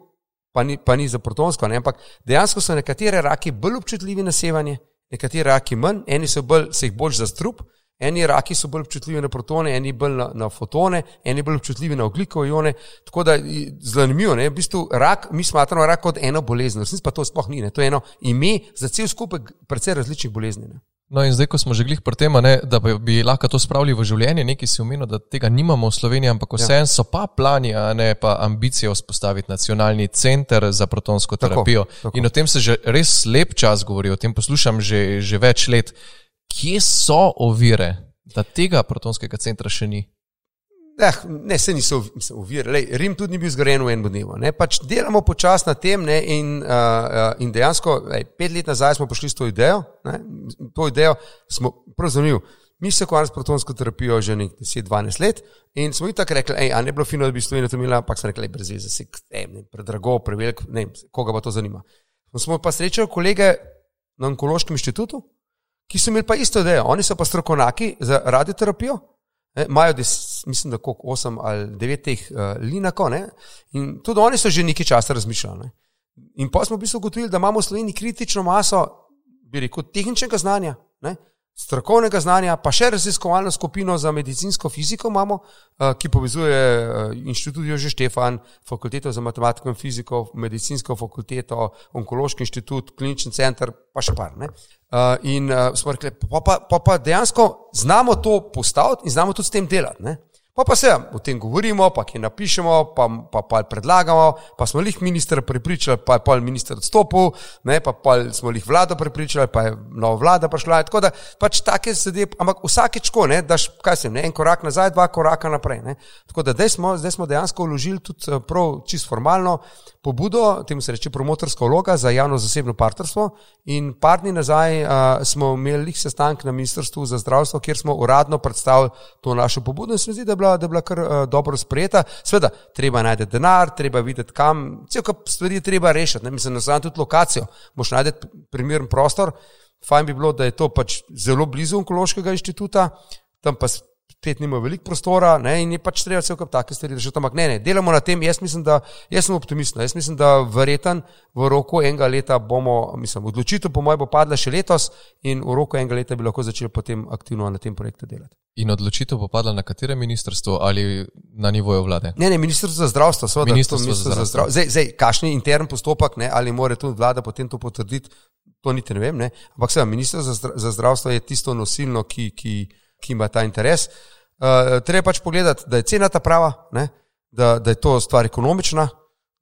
pa ni, pa ni za protonsko, ne, ampak dejansko so nekatere raki bolj občutljivi na sevanje, nekateri raki manj, eni so bolj, se jih bolj za strup, eni raki so bolj občutljivi na protone, eni bolj na, na fotone, eni bolj občutljivi na oglikove ione. Tako da i, zanimivo, ne, v bistvu rak, mi smatramo rak kot eno bolezen, resnici pa to sploh ni, ne, to je eno ime za cel skupek precej različnih bolezni. Ne. No, in zdaj, ko smo že glih pri tem, ne, da bi, bi lahko to spravili v življenje, nekaj si omenil, da tega nimamo v Sloveniji, ampak vseeno so pa plani, a ne pa ambicije vzpostaviti nacionalni center za protonsko Tako, terapijo. tako. In o tem se že res lep čas govori, o tem poslušam že, že več let. Kje so ovire, da tega protonskega centra še ni? Eh, ne, se niso uvirali. Rim tudi ni bil zgrajen v enem dnevu. Ne. Pač delamo počasi na tem ne, in, uh, in dejansko lej, pet let nazaj smo prišli s to idejo. Ne. To idejo smo zanimivi. Mi se ukvarjamo s protonsko terapijo že nekaj 10-12 let in smo jim tako rekli, ej, a ne bi bilo fino, da bi Slovenija to imela, ampak smo rekli, brez veze, se, ej, ne, predrago, prevelik, ne, vem, koga pa to zanima. Smo pa srečali kolege na onkološkem inštitutu, ki so imeli pa isto idejo. Oni so pa strokovnjaki za radioterapijo, Imajo, des, mislim, da koliko 8 ali 9 teh uh, linakov ne? in tudi oni so že nekaj časa razmišljali. Ne? In pa smo v bistvu ugotovili, da imamo v Sloveniji kritično maso, bi rekel, tehničnega znanja, ne? Strokovnega znanja, pa še raziskovalno skupino za medicinsko fiziko imamo, uh, ki povezuje uh, inštitut Jože Štefan, fakulteto za matematiko in fiziko, medicinsko fakulteto, onkološki inštitut, klinični center, pa še par. Ne? Uh, in smo rekli, pa, pa, pa, pa dejansko znamo to postaviti in znamo tudi s tem delati. Ne? Pa pa se o tem govorimo, pa kaj napišemo, pa, pa, pa predlagamo, pa smo jih ministra prepričali, pa je pol minister odstopil, ne, pa pol smo jih vlado prepričali, pa je nova vlada prišla. Tako da pač take zadeve, ampak vsakeč ko, ne, daš, kaj sem, ne, en korak nazaj, dva koraka naprej. Ne. Tako da zdaj smo, zdaj smo dejansko vložili tudi eh, prav čist formalno pobudo, temu se reče promotorska vloga za javno-zasebno partnerstvo in par dni nazaj uh, smo imeli lih sestanek na Ministrstvu za zdravstvo, kjer smo uradno predstavili to našo pobudo in se mi zdi, da je bila, da je bila kar uh, dobro sprejeta. Sveda, treba najti denar, treba videti kam, kup stvari je treba rešiti, ne mislim, da tudi lokacijo, moš najti primeren prostor. Fajn bi bilo, da je to pač zelo blizu onkološkega inštituta, tam pa spet nima veliko prostora ne, in je pač treba vse kup take stvari rešiti. Ampak ne, ne, delamo na tem, jaz mislim, da jaz sem optimist, no. jaz mislim, da verjeten v roku enega leta bomo, mislim, odločitev po mojem bo padla še letos in v roku enega leta bi lahko začeli potem aktivno na tem projektu delati. In odločitev bo padla na katerem ministrstvu ali na nivoju vlade? Ne, ne, ministrstvo za zdravstvo, seveda. Ministrstvo to za zdravstvo. zdravstvo. Zdaj, zdaj kakšen je intern postopek, ne, ali mora tudi vlada potem to potrditi, to niti ne vem. Ne. Ampak seveda, ministrstvo za zdravstvo je tisto nosilno, ki, ki, ki ima ta interes. Uh, treba pač pogledati, da je cena ta prava, ne, da, da je to stvar ekonomična,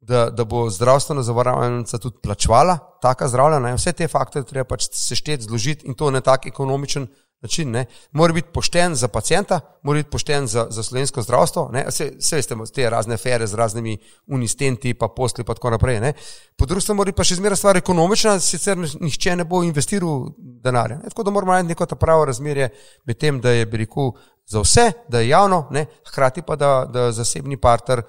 da, da bo zdravstvena zavarovalnica tudi plačvala taka zdravljena. Vse te faktorje treba pač sešteti, zložiti in to na tak ekonomičen način. Ne. Mora biti pošten za pacijenta, mora biti pošten za, za slovensko zdravstvo. Ne. Se, se veste, te razne fere z raznimi unistenti, pa posli, pa tako naprej. Ne. Po drugi strani mora pa še zmeraj stvar ekonomična, sicer nihče ne bo investiral denarja. Ne. Tako da moramo najti neko pravo razmerje med tem, da je rekel za vse, da je javno, ne. hkrati pa da, da zasebni partner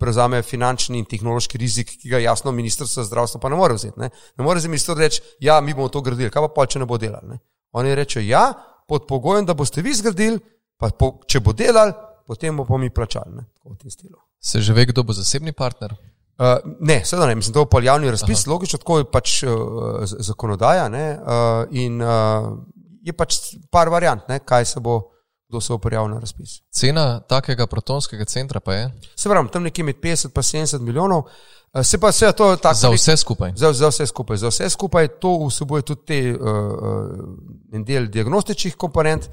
prevzame finančni in tehnološki rizik, ki ga jasno ministrstvo za zdravstvo pa ne more vzeti. Ne, ne more za ministrstvo reči, ja, mi bomo to gradili, kaj pa pol, če ne bo delali. Ne. Oni rečejo, ja, pod pogojem, da boste vi zgradili, pa po, če bo delal, potem bomo pa mi plačali. Se že ve, kdo bo zasebni partner? Uh, ne, seveda ne, mislim, da je to javni razpis, Aha. logično, tako je pač uh, zakonodaja. Ne, uh, in uh, je pač par variant, ne, kaj se bo, kdo se bo prijavil na razpis. Cena takega protonskega centra pa je? Se pravi, tam nekje med 50 in 70 milijonov. Uh, se pa vse to tako. Za vse skupaj. Za, za vse skupaj. Za vse skupaj to vsebuje tudi te, uh, en del diagnostičnih komponent.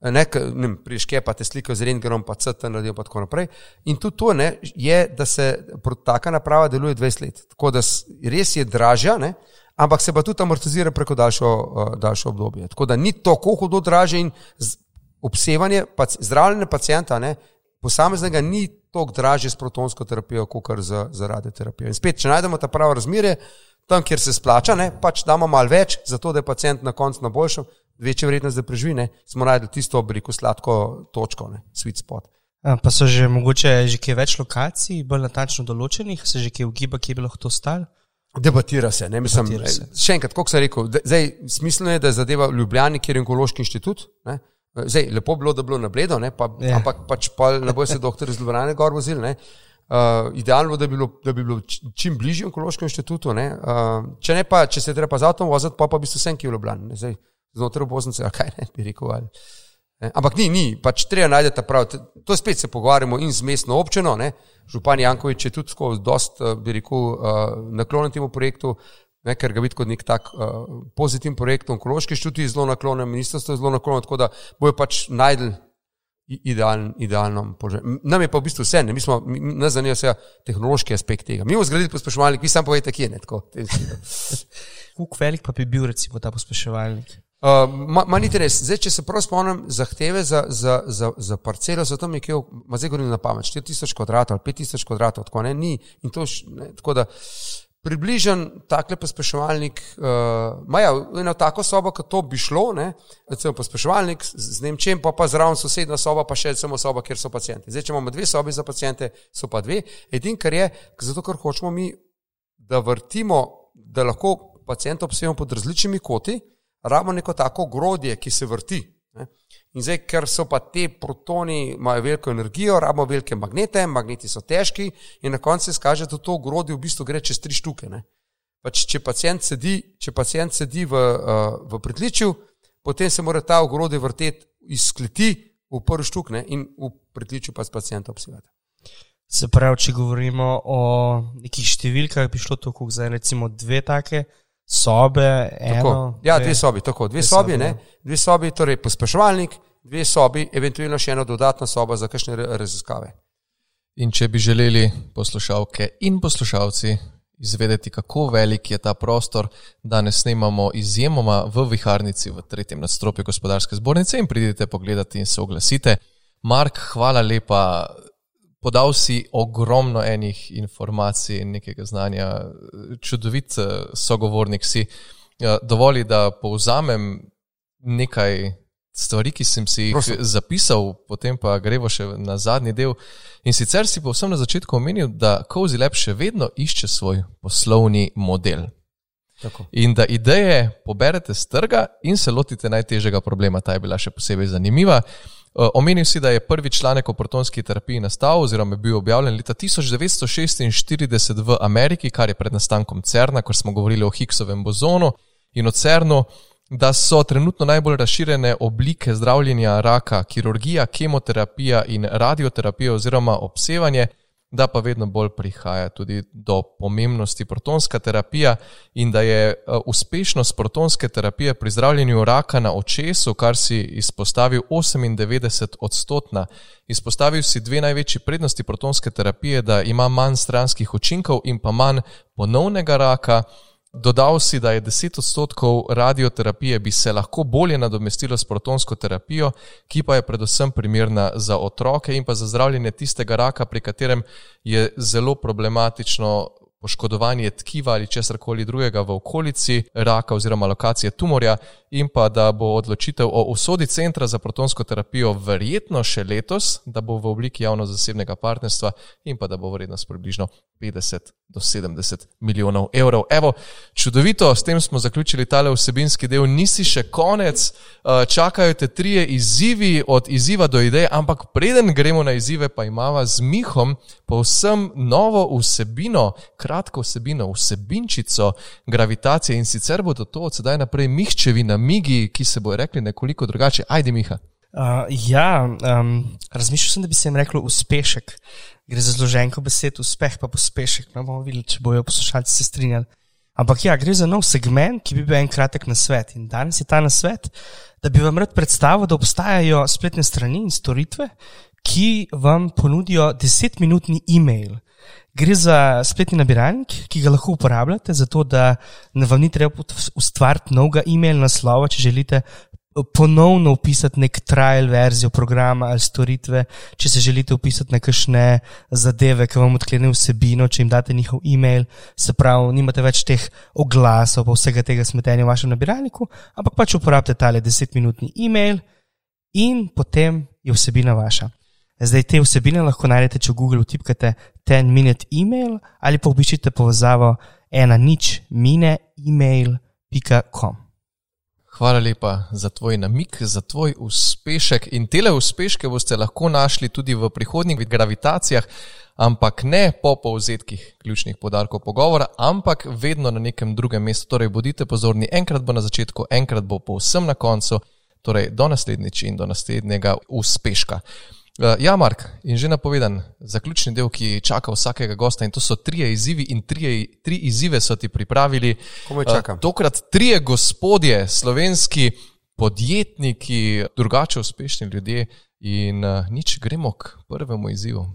Ne, ne priškepate sliko z rentgenom, pa CT naredijo, pa tako naprej. In tudi to ne, je, da se taka naprava deluje 20 let. Tako da res je dražja, ne, ampak se pa tudi amortizira preko daljšo, uh, daljšo obdobje. Tako da ni tako hudo draže in obsevanje, pac, zdravljenje pacijenta, ne, posameznega ni toliko draže s protonsko terapijo, kot z, z radioterapijo. In spet, če najdemo ta pravo razmerje, tam, kjer se splača, ne, pač damo malo več, zato da je pacijent na koncu na boljšem, večja vrednost za preživljanje, smo najdli tisto obliku sladko točko, ne, sweet spot. Pa so že mogoče že kje več lokacij, bolj natančno določenih, se že kje ugiba, kje bi lahko to stalo? Debatira se, ne mislim. Se. Še enkrat, kot sem rekel, zdaj, smiselno je, da zadeva Ljubljani, kjer je onkološki inštitut. Ne? Zdaj, lepo bi bilo, da bi bilo na bledo, pa, yeah. Ja. ampak pač pa ne bo se doktor iz Ljubljana gor vozil. Uh, idealno je, da, da bi bilo čim bližje onkološkemu inštitutu. Uh, če ne pa, če se treba z avtom voziti, pa, pa bi se vsem, ki je v Ljubljani. Zdaj, znotraj oboznice, kaj ne bi rekel. Ali. Ampak ni, ni, pač treba najti ta prav. To spet se pogovarjamo in z mestno občino. Ne? Župan Jankovič je tudi tako dost, eh, bi rekel, uh, naklonjen temu projektu, ne? ker ga vidi kot nek tak uh, pozitiven projekt. Onkološki študij je zelo naklonjen, ministrstvo je zelo naklonjeno, tako da bojo pač najdel idealen, idealno položaj. Nam je pa v bistvu vse, ne? mi smo, nas zanimajo vse tehnološki aspekt tega. Mi bomo zgradili pospeševalnik, vi sam povejte, kje je ne tako. Kako velik pa bi bil recimo ta pospeševalnik? Uh, ma ni res. Zdaj, če se prav spomnim, zahteve za, za, za, za parcelo so tam nekje, ima zdaj govorim na pamet, 4000 kvadratov ali 5000 kvadratov, tako ne, ni. In to, ne, tako da približen takle pospeševalnik, uh, ja, eno tako sobo, kot to bi šlo, ne, recimo pospeševalnik z Nemčem, pa pa zraven sosedna soba, pa še samo soba, kjer so pacijenti. Zdaj, če imamo dve sobi za pacijente, so pa dve. Edin, kar je, zato ker hočemo mi, da vrtimo, da lahko pacijenta obsejemo pod različnimi koti, rabimo neko tako grodje, ki se vrti. In zdaj, ker so pa te protoni, imajo veliko energijo, rabimo velike magnete, magneti so težki, in na koncu se skaže, da to grodje v bistvu gre čez tri štuke. Pač, če pacijent sedi, če pacijent sedi v, uh, v pritličju, potem se mora ta ogrodje vrteti iz kleti v prvi štuk ne? in v pritličju pa s pacijentom obsevati. Se pravi, če govorimo o nekih številkah, bi šlo tako, zdaj recimo dve take sobe, eno. Ja, dve sobi, tako, dve, dve sobi, sobi, ne, ja. dve sobi, torej pospeševalnik, dve sobi, eventualno še ena dodatna soba za kakšne raziskave. In če bi želeli poslušalke in poslušalci izvedeti, kako velik je ta prostor, danes snemamo izjemoma v viharnici v tretjem nadstropju gospodarske zbornice in pridite pogledati in se oglasite. Mark, hvala lepa podal si ogromno enih informacij in nekega znanja, čudovit eh, sogovornik si. Ja, Dovoli, da povzamem nekaj stvari, ki sem si jih Prosim. zapisal, potem pa gremo še na zadnji del. In sicer si povsem na začetku omenil, da Cozy Lab še vedno išče svoj poslovni model. Tako. In da ideje poberete z trga in se lotite najtežjega problema. Ta je bila še posebej zanimiva. Omenil si, da je prvi članek o protonski terapiji nastal oziroma je bil objavljen leta 1946 v Ameriki, kar je pred nastankom CERN-a, ko smo govorili o Higgsovem bozonu in o CERN-u, da so trenutno najbolj razširjene oblike zdravljenja raka, kirurgija, kemoterapija in radioterapija oziroma obsevanje da pa vedno bolj prihaja tudi do pomembnosti protonska terapija in da je eh, uspešnost protonske terapije pri zdravljenju raka na očesu, kar si izpostavil 98 odstotna. Izpostavil si dve največji prednosti protonske terapije, da ima manj stranskih učinkov in pa manj ponovnega raka. Dodal si, da je 10 odstotkov radioterapije bi se lahko bolje nadomestilo s protonsko terapijo, ki pa je predvsem primerna za otroke in pa za zdravljenje tistega raka, pri katerem je zelo problematično poškodovanje tkiva ali česar koli drugega v okolici raka oziroma lokacije tumorja, in pa da bo odločitev o usodi centra za protonsko terapijo verjetno še letos, da bo v obliki javno-zasebnega partnerstva in pa da bo vrednost približno 50 do 70 milijonov evrov. Evo, čudovito, s tem smo zaključili tale vsebinski del. Nisi še konec, eh, čakajo te trije izzivi, od izziva do ideje, ampak preden gremo na izzive, pa imamo z Mihom povsem novo vsebino, kratko vsebino, vsebinčico gravitacije in sicer bodo to od sedaj naprej Mihčevi namigi, ki se bojo rekli nekoliko drugače. Ajde, Miha. Uh, ja, um, razmišljal sem, da bi se jim rekel uspešek. Gre za zloženko besed, uspeh pa pospešek. No, bomo videli, če bojo poslušalci se strinjali. Ampak ja, gre za nov segment, ki bi bil en kratek na svet. In danes je ta na svet, da bi vam rad predstavil, da obstajajo spletne strani in storitve, ki vam ponudijo desetminutni e-mail. Gre za spletni nabiralnik, ki ga lahko uporabljate, zato da vam ni treba ustvariti novega e-mail naslova, če želite ponovno upisati nek trial verzijo programa ali storitve, če se želite upisati na kakšne zadeve, ki vam odklenejo vsebino, če jim date njihov e-mail, se pravi, nimate več teh oglasov, pa vsega tega smetenja v vašem nabiralniku, ampak pač uporabite tale desetminutni e-mail in potem je vsebina vaša. Zdaj te vsebine lahko najdete, če v Google vtipkate 10 minute e-mail ali pa obiščite povezavo ena nič mine email.com. Hvala lepa za tvoj namik, za tvoj uspešek. In tele uspeške boste lahko našli tudi v prihodnjih gravitacijah, ampak ne po povzetkih ključnih podarkov pogovora, ampak vedno na nekem drugem mestu. Torej, bodite pozorni, enkrat bo na začetku, enkrat bo povsem na koncu. Torej, do naslednjič in do naslednjega uspeška. Uh, ja, Mark, in že napovedan zaključni del, ki čaka vsakega gosta, in to so tri izzivi, in trije, tri izzive so ti pripravili. Komu čakam? Uh, tokrat trije gospodje, slovenski podjetniki, drugače uspešni ljudje, in uh, nič, gremo k prvemu izzivu.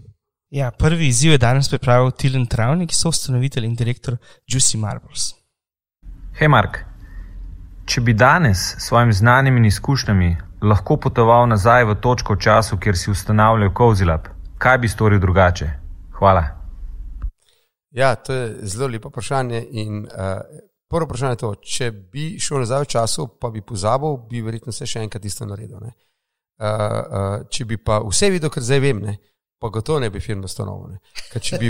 Ja, prvi izziv je danes pripravil Tilen Travnik, soustanovitelj in direktor Juicy Marbles. Hej, Mark, če bi danes s svojimi znanimi in izkušnjami lahko potoval nazaj v točko v času, kjer si ustanavljal Kozilab, kaj bi storil drugače? Hvala. Ja, to je zelo lepo vprašanje. In, uh, prvo vprašanje je to, če bi šel nazaj v času, pa bi pozabil, bi verjetno se še enkrat isto naredil. Uh, uh, če bi pa vse videl, kar zdaj vem, ne, pa gotovo ne bi film ustanovil. Če,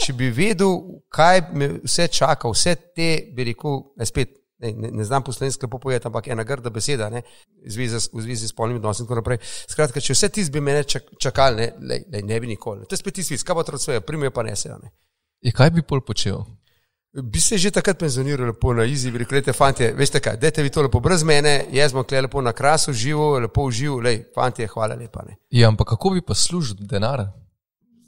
če bi vedel, kaj me vse čaka, vse te, bi rekel, ne, spet ne, ne, ne znam po slovenski lepo povedati, ampak ena grda beseda, ne, v, zvezi, v zvezi s polnim odnosom in tako naprej. Skratka, če vse ti bi mene čakali, ne, le, le, ne bi nikoli. To je spet tisti, kaj to svoje, primijo pa ne se. Ne. In kaj bi pol počel? Bi se že takrat penzioniral, lepo na izi, bi rekli, fanti, veste kaj, dajte vi to lepo brez mene, jaz bom kle lepo na krasu živo, lepo uživo, lej, fanti, hvala lepa. Ne. Ja, ampak kako bi pa služil denar?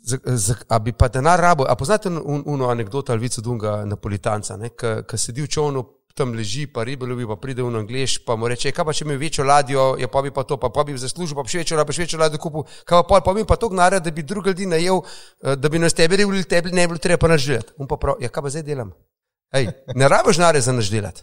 Z, z, a bi pa denar rabo, a poznate uno anegdoto ali vico Dunga Napolitanca, ki sedi v čovnu, tam leži, pa ribe ljubi, pa pride v Angliš, pa mu reče, kaj pa če ima večjo ladjo, ja pa bi pa to, pa, pa bi zaslužil, pa še večjo, pa še večjo ladjo kupil, kaj pa, pa bi pa to gnara, da bi drugi ljudi najel, eh, da bi nas tebe revili, tebi ne bi bilo treba pa naždelati. On pa prav, ja kaj pa zdaj delam? Ej, ne rabiš nare za naždelati.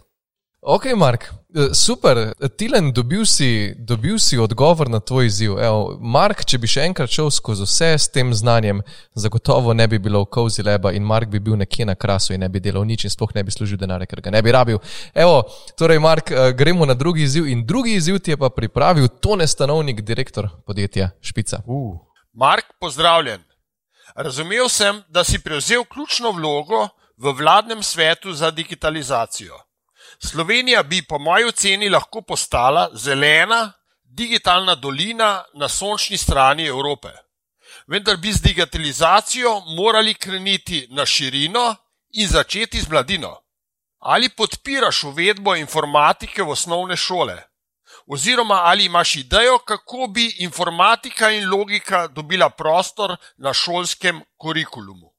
Ok, Mark, eh, super. Tilen, dobil si, dobil si odgovor na tvoj izziv. Evo, Mark, če bi še enkrat šel skozi vse s tem znanjem, zagotovo ne bi bilo v kozi leba in Mark bi bil nekje na krasu in ne bi delal nič in sploh ne bi služil denarja, ker ga ne bi rabil. Evo, torej, Mark, eh, gremo na drugi izziv in drugi izziv ti je pa pripravil Tone Stanovnik, direktor podjetja Špica. Uh. Mark, pozdravljen. Razumel sem, da si prevzel ključno vlogo v vladnem svetu za digitalizacijo. Slovenija bi, po moji oceni, lahko postala zelena, digitalna dolina na sončni strani Evrope. Vendar bi z digitalizacijo morali kreniti na širino in začeti z mladino. Ali podpiraš uvedbo informatike v osnovne šole? Oziroma, ali imaš idejo, kako bi informatika in logika dobila prostor na šolskem kurikulumu?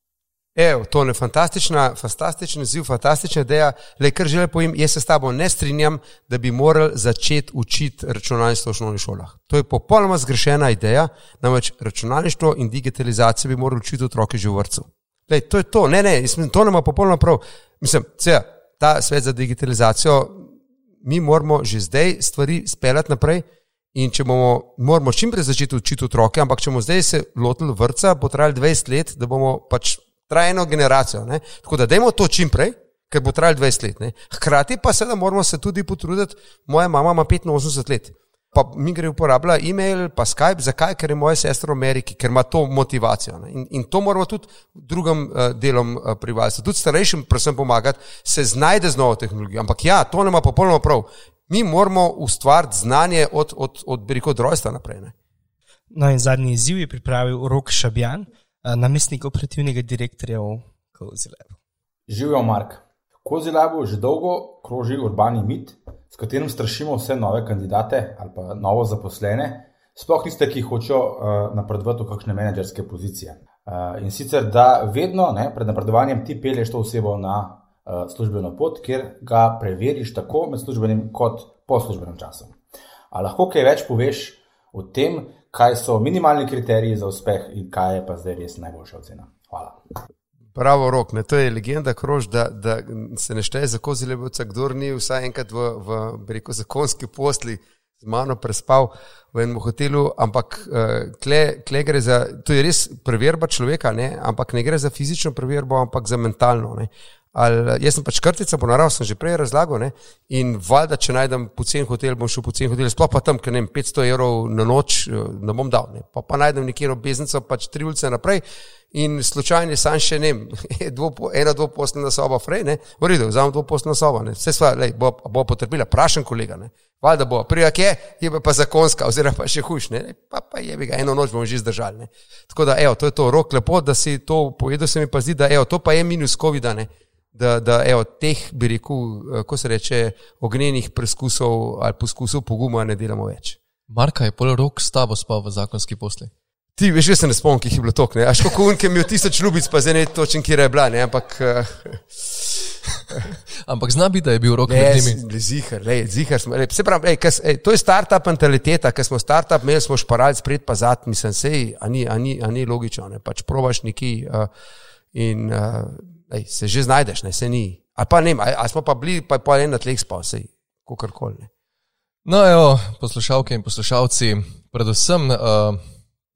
Evo, to je fantastična, fantastičen izziv, fantastična ideja. Le, kar želim povedati, jaz se s tabo ne strinjam, da bi morali začeti učiti računalništvo v osnovnih šolah. To je popolnoma zgrešena ideja, namreč računalništvo in digitalizacijo bi morali učiti otroke že v vrtu. To je to, ne, ne, mislim, to nama popolnoma prav. Mislim, da ta svet za digitalizacijo, mi moramo že zdaj stvari speljati naprej. In če bomo, moramo čim prej začeti učiti otroke, ampak če bomo zdaj se lotili vrca, bo trajalo 20 let, da bomo pač trajno generacijo. Ne? Tako da dajmo to čim prej, ker bo trajalo 20 let. Ne? Hkrati pa seveda moramo se tudi potruditi, moja mama ima 85 let. Pa mi gre uporabljati e-mail, pa Skype, zakaj? Ker je moja sestra v Ameriki, ker ima to motivacijo. In, in to moramo tudi drugim uh, delom uh, prebivalstva, tudi starejšim, predvsem pomagati, se znajde z novo tehnologijo. Ampak ja, to nema popolnoma prav. Mi moramo ustvariti znanje od, od, od, od, od rojstva naprej. Ne? No, in zadnji izziv je pripravil Rok Šabjan, namestnik operativnega direktorja v Kozilebu. Živijo Mark. V Kozilebu že dolgo kroži urbani mit, s katerim strašimo vse nove kandidate ali pa novo zaposlene, sploh tiste, ki hočejo uh, napredovati v kakšne menedžerske pozicije. Uh, in sicer, da vedno ne, pred napredovanjem ti pelješ to osebo na uh, službeno pot, kjer ga preveriš tako med službenim kot po službenem času. A lahko kaj več poveš o tem, kaj so minimalni kriteriji za uspeh in kaj je pa zdaj res najboljša ocena. Hvala. Pravo rok, ne? to je legenda, krož, da, da se ne šteje za kozi lebovca, kdo ni vsaj enkrat v, v rekel, zakonski posli z mano prespal v enem hotelu, ampak uh, kle gre za, to je res preverba človeka, ne? ampak ne gre za fizično preverbo, ampak za mentalno. Ne? Ali, jaz sem pač krtica, po naravi sem že prej razlagal. Ne? In valjda, če najdem pocen hotel, bom šel pocen hotel, sploh pa tam, ker ne vem, 500 evrov na noč eh, ne bom dal. Ne? Pa, pa najdem nekje obveznico, pač tri ulice naprej. In slučajno je sam še ne, dvo, ena dvoposlena soba, frej, ne, v redu, vzamem dvoposlena soba, ne, vse sva, lej, bo, bo potrpila, prašen kolega, ne, valjda bo, prijak je, je pa zakonska, oziroma pa še hujš, ne, pa, pa je bi ga, eno noč bomo že zdržali, ne. Tako da, evo, to je to, rok lepo, da si to povedal, se mi pa zdi, da, evo, to pa je minus COVID-a, ne da, da evo, teh, bi rekel, eh, ko se reče, ognjenih preizkusov ali poskusov poguma ne delamo več. Marka je pol rok s tabo spal v zakonski posli. Ti veš, jaz se ne spomnim, ki je bilo tok, ne? Aš kako unke mi je tisoč ljubic, pa zdaj ne točen, kje je bila, ne? Ampak. Uh... Ampak zna biti, da je bil rok med njimi. Zihar, lej, zihar smo. Lej, se pravi, lej, kas, ej, to je startup mentaliteta, ker smo startup, imeli smo šparalc pred pa zad, mislim, sej, a ni, a ni, a ni logično, ne? Pač probaš neki uh, in. Uh, ej, se že znajdeš, ne se ni. Ali pa ne, ali smo pa bili, pa je pa en na tleh spal, sej, kakorkoli. No, evo, poslušalke in poslušalci, predvsem. Uh,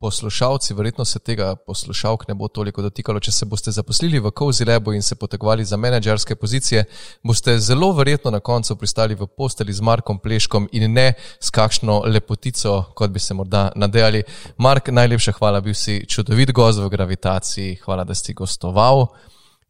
poslušalci, verjetno se tega poslušalk ne bo toliko dotikalo. Če se boste zaposlili v Cozy Labu in se potegovali za menedžerske pozicije, boste zelo verjetno na koncu pristali v posteli z Markom Pleškom in ne s kakšno lepotico, kot bi se morda nadejali. Mark, najlepša hvala, bil si čudovit gost v gravitaciji, hvala, da si gostoval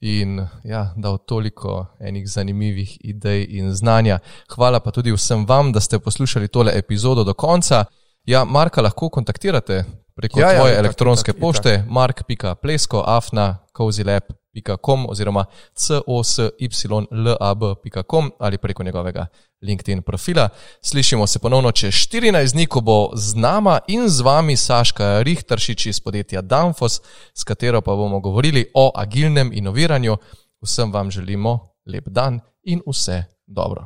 in ja, dal toliko enih zanimivih idej in znanja. Hvala pa tudi vsem vam, da ste poslušali tole epizodo do konca. Ja, Marka lahko kontaktirate preko ja, ja, tvoje ja, elektronske tak, pošte tak. mark.plesko.afna.kozilab.com oziroma cosyylab.com ali preko njegovega LinkedIn profila. Slišimo se ponovno čez 14 dni, ko bo z nama in z vami Saška Rihtaršič iz podjetja Danfos, s katero pa bomo govorili o agilnem inoviranju. Vsem vam želimo lep dan in vse dobro.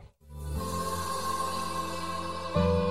thank you